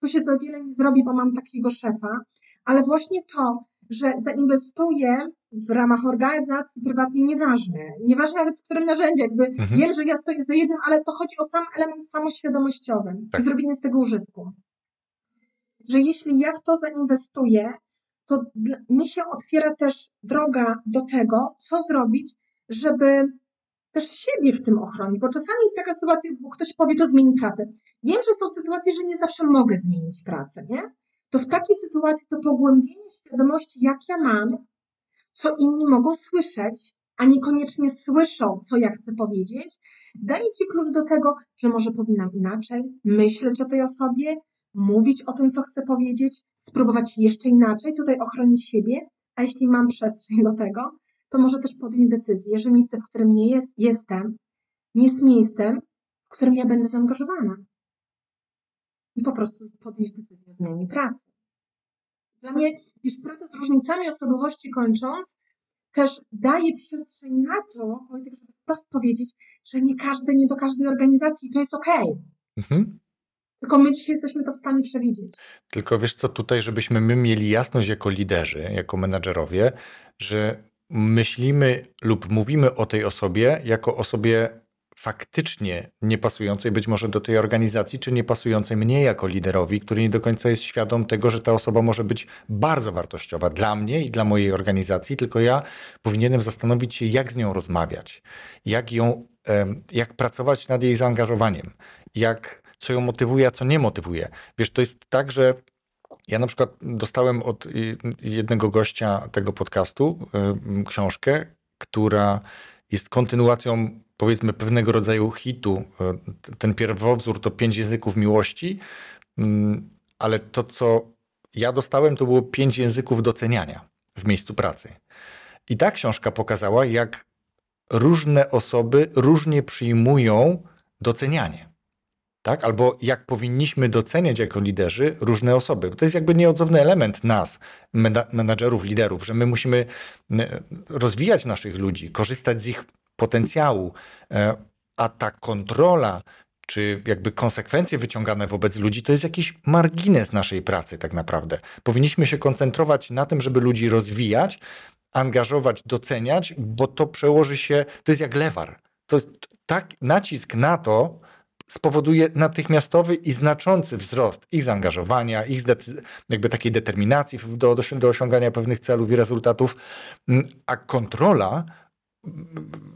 tu się za wiele nie zrobi, bo mam takiego szefa, ale właśnie to, że zainwestuję w ramach organizacji prywatnej, nieważne. Nieważne nawet z którym narzędziem, jakby mhm. wiem, że ja stoję za jednym, ale to chodzi o sam element samoświadomościowy tak. i zrobienie z tego użytku. Że jeśli ja w to zainwestuję, to mi się otwiera też droga do tego, co zrobić, żeby też siebie w tym ochronić, bo czasami jest taka sytuacja, bo ktoś powie, to zmieni pracę. Wiem, że są sytuacje, że nie zawsze mogę zmienić pracę, nie? To w takiej sytuacji to pogłębienie świadomości, jak ja mam, co inni mogą słyszeć, a niekoniecznie słyszą, co ja chcę powiedzieć, daje Ci klucz do tego, że może powinnam inaczej myśleć o tej osobie, mówić o tym, co chcę powiedzieć, spróbować jeszcze inaczej, tutaj ochronić siebie, a jeśli mam przestrzeń do tego, to może też podjąć decyzję, że miejsce, w którym nie jest, jestem, nie jest miejscem, w którym ja będę zaangażowana. I po prostu podjąć decyzję o zmianie pracy. Dla mnie, już praca z różnicami osobowości kończąc, też daje przestrzeń na to, Wojtek, żeby wprost powiedzieć, że nie każdy, nie do każdej organizacji to jest okej. Okay. Mhm. Tylko my dzisiaj jesteśmy to w stanie przewidzieć. Tylko wiesz co, tutaj, żebyśmy my mieli jasność jako liderzy, jako menadżerowie, że myślimy lub mówimy o tej osobie jako osobie faktycznie niepasującej być może do tej organizacji, czy niepasującej mnie jako liderowi, który nie do końca jest świadom tego, że ta osoba może być bardzo wartościowa dla mnie i dla mojej organizacji, tylko ja powinienem zastanowić się, jak z nią rozmawiać, jak ją, jak pracować nad jej zaangażowaniem, jak, co ją motywuje, a co nie motywuje. Wiesz, to jest tak, że ja na przykład dostałem od jednego gościa tego podcastu książkę, która jest kontynuacją powiedzmy pewnego rodzaju hitu. Y, ten pierwowzór to pięć języków miłości, mm, ale to, co ja dostałem, to było pięć języków doceniania w miejscu pracy. I ta książka pokazała, jak różne osoby różnie przyjmują docenianie tak? Albo jak powinniśmy doceniać jako liderzy różne osoby. To jest jakby nieodzowny element nas, menadżerów, liderów, że my musimy rozwijać naszych ludzi, korzystać z ich potencjału, e, a ta kontrola czy jakby konsekwencje wyciągane wobec ludzi, to jest jakiś margines naszej pracy tak naprawdę. Powinniśmy się koncentrować na tym, żeby ludzi rozwijać, angażować, doceniać, bo to przełoży się, to jest jak lewar. To jest tak nacisk na to, spowoduje natychmiastowy i znaczący wzrost ich zaangażowania, ich jakby takiej determinacji do, do, do osiągania pewnych celów i rezultatów, mm, a kontrola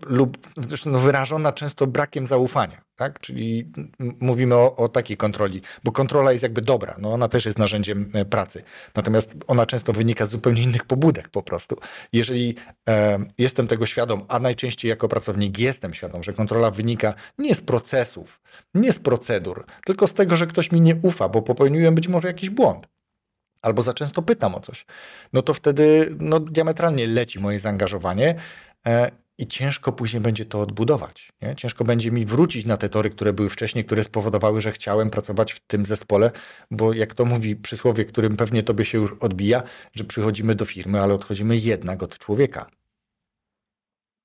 lub zresztą no, wyrażona często brakiem zaufania, tak? Czyli mówimy o, o, takiej kontroli, bo kontrola jest jakby dobra, no ona też jest narzędziem e, pracy, natomiast ona często wynika z zupełnie innych pobudek po prostu. Jeżeli e, jestem tego świadom, a najczęściej jako pracownik jestem świadom, że kontrola wynika nie z procesów, nie z procedur, tylko z tego, że ktoś mi nie ufa, bo popełniłem być może jakiś błąd, albo za często pytam o coś, no to wtedy no, diametralnie leci moje zaangażowanie, i ciężko później będzie to odbudować. Nie? Ciężko będzie mi wrócić na te tory, które były wcześniej, które spowodowały, że chciałem pracować w tym zespole, bo jak to mówi przysłowie, którym pewnie tobie się już odbija, że przychodzimy do firmy, ale odchodzimy jednak od człowieka.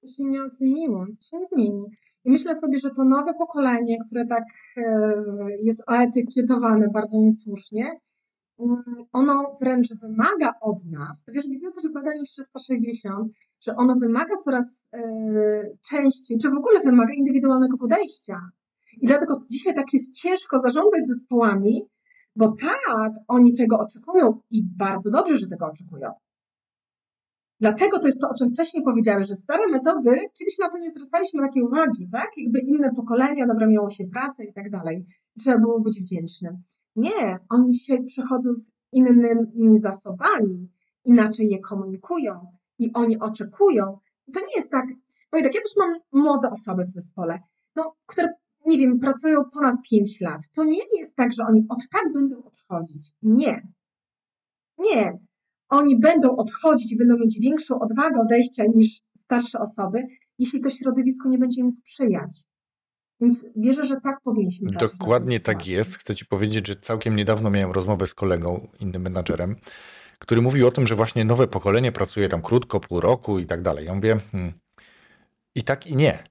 To się nie zmieniło, się zmieni. I myślę sobie, że to nowe pokolenie, które tak e, jest oetykietowane bardzo niesłusznie, mm, ono wręcz wymaga od nas, wiesz, widzę też w badaniu 360, że ono wymaga coraz e, częściej, czy w ogóle wymaga indywidualnego podejścia. I dlatego dzisiaj tak jest ciężko zarządzać zespołami, bo tak, oni tego oczekują i bardzo dobrze, że tego oczekują. Dlatego to jest to, o czym wcześniej powiedziałem, że stare metody, kiedyś na to nie zwracaliśmy takiej uwagi, tak? Jakby inne pokolenia, dobra, miało się pracę i tak dalej. Trzeba było być wdzięcznym. Nie, oni dzisiaj przychodzą z innymi zasobami, inaczej je komunikują, i oni oczekują, to nie jest tak, bo tak, ja też mam młode osoby w zespole, no, które, nie wiem, pracują ponad 5 lat. To nie jest tak, że oni od tak będą odchodzić. Nie. Nie. Oni będą odchodzić i będą mieć większą odwagę odejścia niż starsze osoby, jeśli to środowisko nie będzie im sprzyjać. Więc wierzę, że tak powinniśmy. Dokładnie tak jest. Chcę Ci powiedzieć, że całkiem niedawno miałem rozmowę z kolegą, innym menadżerem, który mówił o tym, że właśnie nowe pokolenie pracuje tam krótko, pół roku i tak dalej. Ja mówię, hmm, i tak i nie.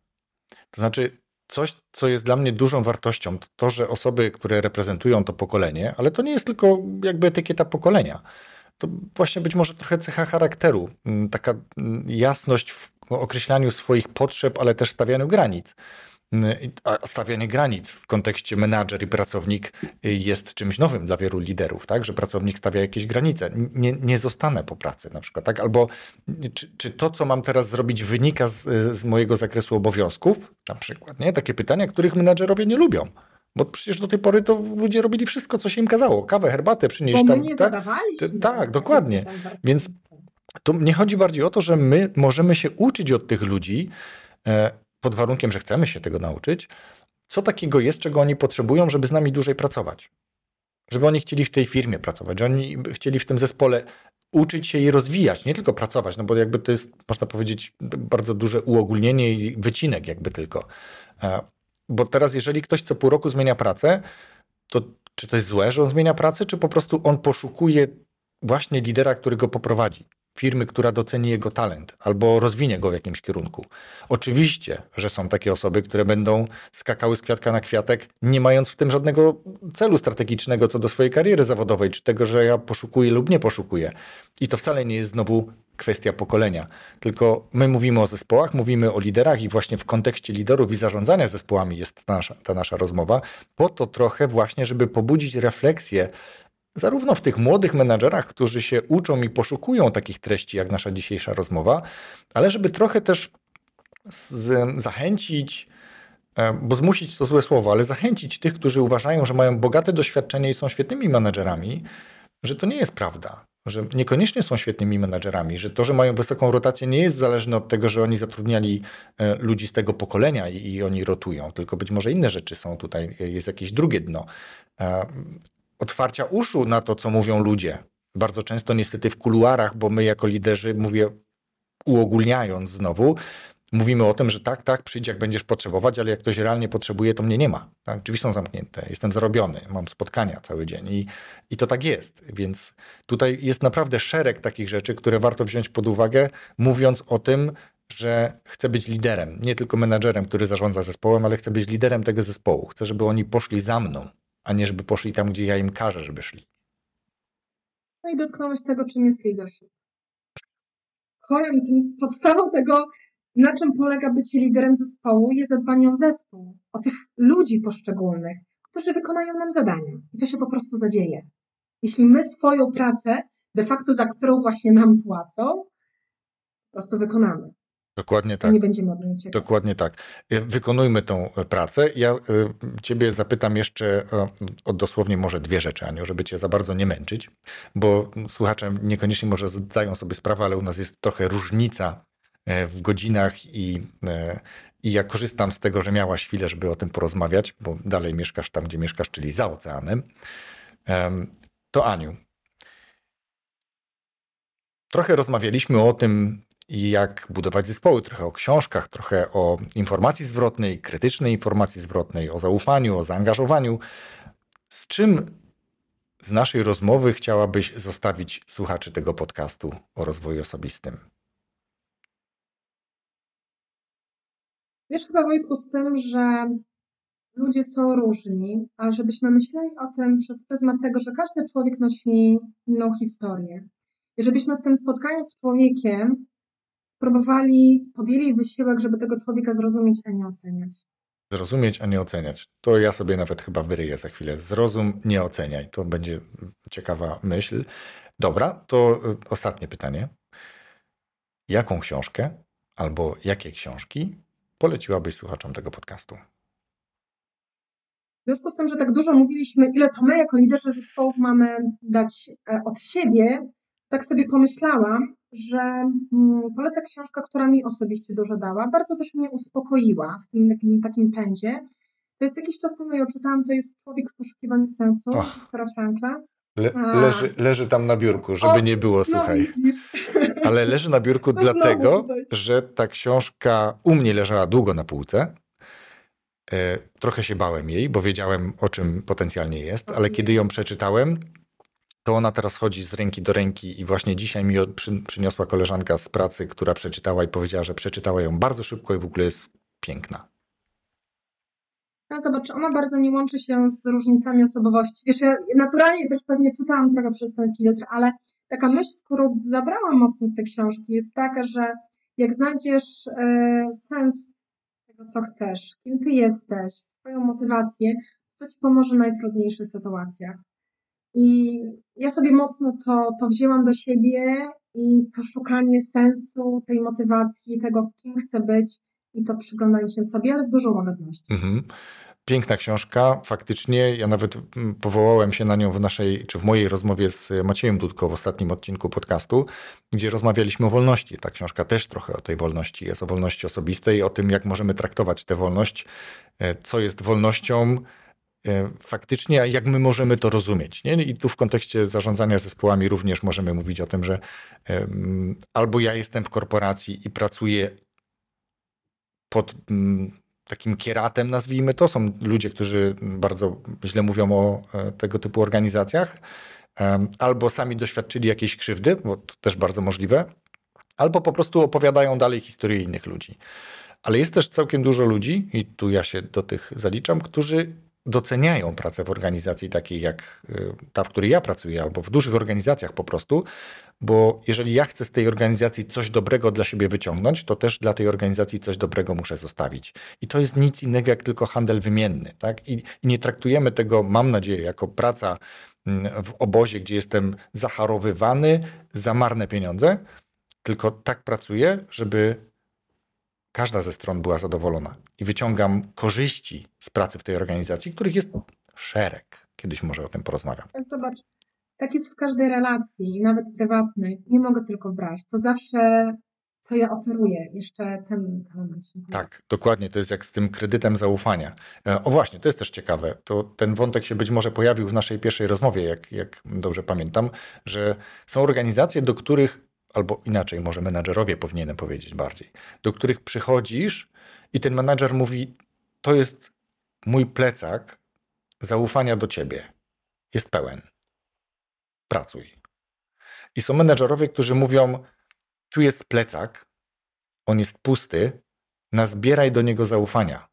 To znaczy, coś, co jest dla mnie dużą wartością, to, to, że osoby, które reprezentują to pokolenie, ale to nie jest tylko jakby etykieta pokolenia. To właśnie być może trochę cecha charakteru, hmm, taka hmm, jasność w określaniu swoich potrzeb, ale też stawianiu granic. A stawianie granic w kontekście menadżer i pracownik jest czymś nowym dla wielu liderów, tak? że pracownik stawia jakieś granice. Nie, nie zostanę po pracy na przykład, tak? albo czy, czy to, co mam teraz zrobić, wynika z, z mojego zakresu obowiązków, na przykład. Nie? Takie pytania, których menadżerowie nie lubią. Bo przecież do tej pory to ludzie robili wszystko, co się im kazało. Kawę, herbatę przynieść tam. nie tak? zadawaliśmy. Tak, dokładnie. Więc to mnie chodzi bardziej o to, że my możemy się uczyć od tych ludzi, e, pod warunkiem, że chcemy się tego nauczyć, co takiego jest, czego oni potrzebują, żeby z nami dłużej pracować. Żeby oni chcieli w tej firmie pracować, że oni chcieli w tym zespole uczyć się i rozwijać, nie tylko pracować, no bo jakby to jest, można powiedzieć, bardzo duże uogólnienie i wycinek jakby tylko. E, bo teraz, jeżeli ktoś co pół roku zmienia pracę, to czy to jest złe, że on zmienia pracę, czy po prostu on poszukuje właśnie lidera, który go poprowadzi? Firmy, która doceni jego talent albo rozwinie go w jakimś kierunku. Oczywiście, że są takie osoby, które będą skakały z kwiatka na kwiatek, nie mając w tym żadnego celu strategicznego co do swojej kariery zawodowej, czy tego, że ja poszukuję lub nie poszukuję. I to wcale nie jest znowu kwestia pokolenia. Tylko my mówimy o zespołach, mówimy o liderach i właśnie w kontekście liderów i zarządzania zespołami jest ta nasza, ta nasza rozmowa, po to trochę właśnie, żeby pobudzić refleksję zarówno w tych młodych menadżerach, którzy się uczą i poszukują takich treści, jak nasza dzisiejsza rozmowa, ale żeby trochę też z, zachęcić, e, bo zmusić to złe słowo, ale zachęcić tych, którzy uważają, że mają bogate doświadczenie i są świetnymi menadżerami, że to nie jest prawda. Że niekoniecznie są świetnymi menadżerami, że to, że mają wysoką rotację, nie jest zależne od tego, że oni zatrudniali e, ludzi z tego pokolenia i, i oni rotują, tylko być może inne rzeczy są tutaj, jest jakieś drugie dno. Otwarcia uszu na to, co mówią ludzie. Bardzo często niestety w kuluarach, bo my jako liderzy, mówię uogólniając znowu, mówimy o tym, że tak, tak, przyjdź jak będziesz potrzebować, ale jak ktoś realnie potrzebuje, to mnie nie ma. Tak? Drzwi są zamknięte, jestem zarobiony, mam spotkania cały dzień i, i to tak jest. Więc tutaj jest naprawdę szereg takich rzeczy, które warto wziąć pod uwagę, mówiąc o tym, że chcę być liderem, nie tylko menadżerem, który zarządza zespołem, ale chcę być liderem tego zespołu. Chcę, żeby oni poszli za mną, a nie żeby poszli tam, gdzie ja im każę, żeby szli. No i dotknąłeś tego, czym jest leadership. Korem, podstawą tego na czym polega bycie liderem zespołu, jest zadbanie o zespół, o tych ludzi poszczególnych, którzy wykonają nam zadania. I to się po prostu zadzieje. Jeśli my swoją pracę, de facto za którą właśnie nam płacą, po prostu wykonamy. Dokładnie tak. Nie będziemy od niej uciekać. Dokładnie tak. Wykonujmy tą e, pracę. Ja y, Ciebie zapytam jeszcze o dosłownie może dwie rzeczy, Aniu, żeby Cię za bardzo nie męczyć, bo słuchacze niekoniecznie może zdają sobie sprawę, ale u nas jest trochę różnica e, w godzinach i, e, i ja korzystam z tego, że miałaś chwilę, żeby o tym porozmawiać, bo dalej mieszkasz tam, gdzie mieszkasz, czyli za oceanem. To Aniu, trochę rozmawialiśmy o tym, jak budować zespoły, trochę o książkach, trochę o informacji zwrotnej, krytycznej informacji zwrotnej, o zaufaniu, o zaangażowaniu. Z czym z naszej rozmowy chciałabyś zostawić słuchaczy tego podcastu o rozwoju osobistym? Wiesz chyba Wojtku z tym, że ludzie są różni, a żebyśmy myśleli o tym przez pryzmat tego, że każdy człowiek nosi inną historię. I żebyśmy w tym spotkaniu z człowiekiem próbowali, podjęli wysiłek, żeby tego człowieka zrozumieć, a nie oceniać. Zrozumieć, a nie oceniać. To ja sobie nawet chyba wyryję za chwilę. Zrozum, nie oceniaj. To będzie ciekawa myśl. Dobra, to y, ostatnie pytanie. Jaką książkę albo jakie książki poleciłabyś słuchaczom tego podcastu? W związku z tym, że tak dużo mówiliśmy, ile to my jako liderzy zespołów mamy dać e, od siebie, tak sobie pomyślałam, że mm, poleca książka, która mi osobiście dużo dała. Bardzo też mnie uspokoiła w tym takim, takim pędzie. To jest jakiś czas temu ją czytałam, to jest Człowiek w poszukiwaniu sensu, Viktora Frankla. Le, leży, leży tam na biurku, żeby o, nie było, no słuchaj. No Ale leży na biurku no dlatego, że ta książka u mnie leżała długo na półce. E, trochę się bałem jej, bo wiedziałem, o czym potencjalnie jest, ale kiedy ją przeczytałem, to ona teraz chodzi z ręki do ręki i właśnie dzisiaj mi przy, przyniosła koleżanka z pracy, która przeczytała i powiedziała, że przeczytała ją bardzo szybko i w ogóle jest piękna. No zobacz, ona bardzo nie łączy się z różnicami osobowości. Wiesz, ja naturalnie też pewnie czytałam trochę przez ten filtr, ale taka myśl, którą zabrałam mocno z tej książki jest taka, że jak znajdziesz e, sens tego, co chcesz, kim ty jesteś, swoją motywację, to ci pomoże w najtrudniejszych sytuacjach. I ja sobie mocno to, to wzięłam do siebie i to szukanie sensu, tej motywacji, tego, kim chcę być i to przyglądanie się sobie, ale z dużą łagodnością. Mhm. Piękna książka, faktycznie. Ja nawet mm, powołałem się na nią w naszej, czy w mojej rozmowie z Maciejem Dudko w ostatnim odcinku podcastu, gdzie rozmawialiśmy o wolności. Ta książka też trochę o tej wolności jest, o wolności osobistej, o tym, jak możemy traktować tę wolność, e, co jest wolnością, E, faktycznie, jak my możemy to rozumieć. Nie? I tu w kontekście zarządzania zespołami również możemy mówić o tym, że albo ja jestem w korporacji i pracuję pod takim kieratem, nazwijmy to. Są ludzie, którzy bardzo źle mówią o e, tego typu organizacjach, albo sami doświadczyli jakiejś krzywdy, bo to też bardzo możliwe, albo po prostu opowiadają dalej historię innych ludzi. Ale jest też całkiem dużo ludzi, i tu ja się do tych zaliczam, którzy doceniają pracę w organizacji takiej jak y, ta, w której ja pracuję, albo w dużych organizacjach po prostu, bo jeżeli ja chcę z tej organizacji coś dobrego dla siebie wyciągnąć, to też dla tej organizacji coś dobrego muszę zostawić. I to jest nic innego jak tylko handel wymienny. Tak? I, nie traktujemy tego, mam nadzieję, jako praca mm, w obozie, gdzie jestem zacharowywany za marne pieniądze, tylko tak pracuję, żeby każda ze stron była zadowolona i wyciągam korzyści z pracy w tej organizacji, których jest szereg. Kiedyś może o tym porozmawiam. Zobacz, tak jest w każdej relacji, nawet prywatnej. Nie mogę tylko brać. To zawsze co ja oferuję, jeszcze ten element. Tak, dokładnie, to jest jak z tym kredytem zaufania. E, o właśnie, to jest też ciekawe, to ten wątek się być może pojawił w naszej pierwszej rozmowie, jak, jak dobrze pamiętam, że są organizacje, do których albo inaczej, może menadżerowie powinienem powiedzieć bardziej, do których przychodzisz i ten menadżer mówi: To jest mój plecak zaufania do ciebie. Jest pełen. Pracuj. I są menedżerowie, którzy mówią: Tu jest plecak, on jest pusty, nazbieraj do niego zaufania.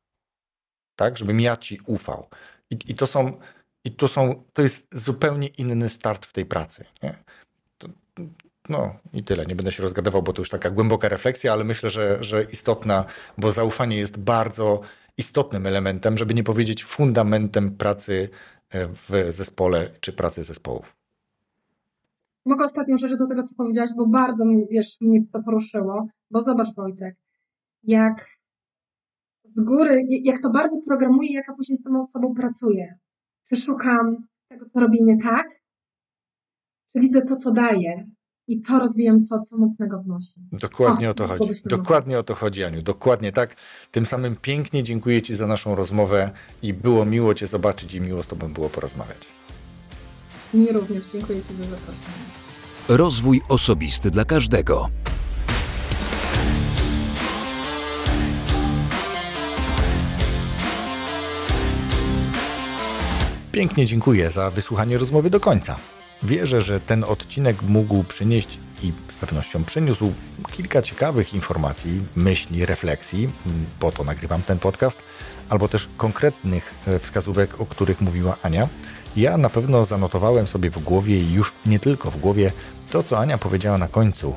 Tak, żebym ja ci ufał. I, i to są. I to, są, to jest zupełnie inny start w tej pracy. Nie? No i tyle. Nie będę się rozgadywał, bo to już taka głęboka refleksja, ale myślę, że, że istotna, bo zaufanie jest bardzo istotnym elementem, żeby nie powiedzieć fundamentem pracy e, w zespole czy pracy zespołów. Mogę ostatnią rzecz do tego, co powiedziałaś, bo bardzo wiesz, mnie to poruszyło, bo zobacz Wojtek, jak z góry, jak to bardzo programuje, jaka później z tą osobą pracuje. Czy szukam tego, co robię nie tak, czy widzę to, co daję i to rozwijam, co, co mocnego wnosi. Dokładnie o, o to chodzi. Dokładnie o to chodzi, Aniu. Dokładnie tak. Tym samym pięknie dziękuję Ci za naszą rozmowę i było miło Cię zobaczyć i miło z Tobą było porozmawiać. Mi również. Dziękuję Ci za zaproszenie. Rozwój osobisty dla każdego. Pięknie dziękuję za wysłuchanie rozmowy do końca. Wierzę, że ten odcinek mógł przynieść i z pewnością przyniósł kilka ciekawych informacji, myśli, refleksji, po to nagrywam ten podcast, albo też konkretnych e, wskazówek, o których mówiła Ania. Ja na pewno zanotowałem sobie w głowie i już nie tylko w głowie to, co Ania powiedziała na końcu.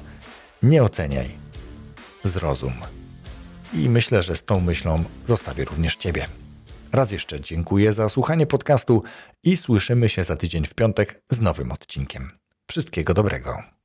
Nie oceniaj, zrozum. I myślę, że z tą myślą zostawię również Ciebie. Raz jeszcze dziękuję za słuchanie podcastu i słyszymy się za tydzień w piątek z nowym odcinkiem. Wszystkiego dobrego.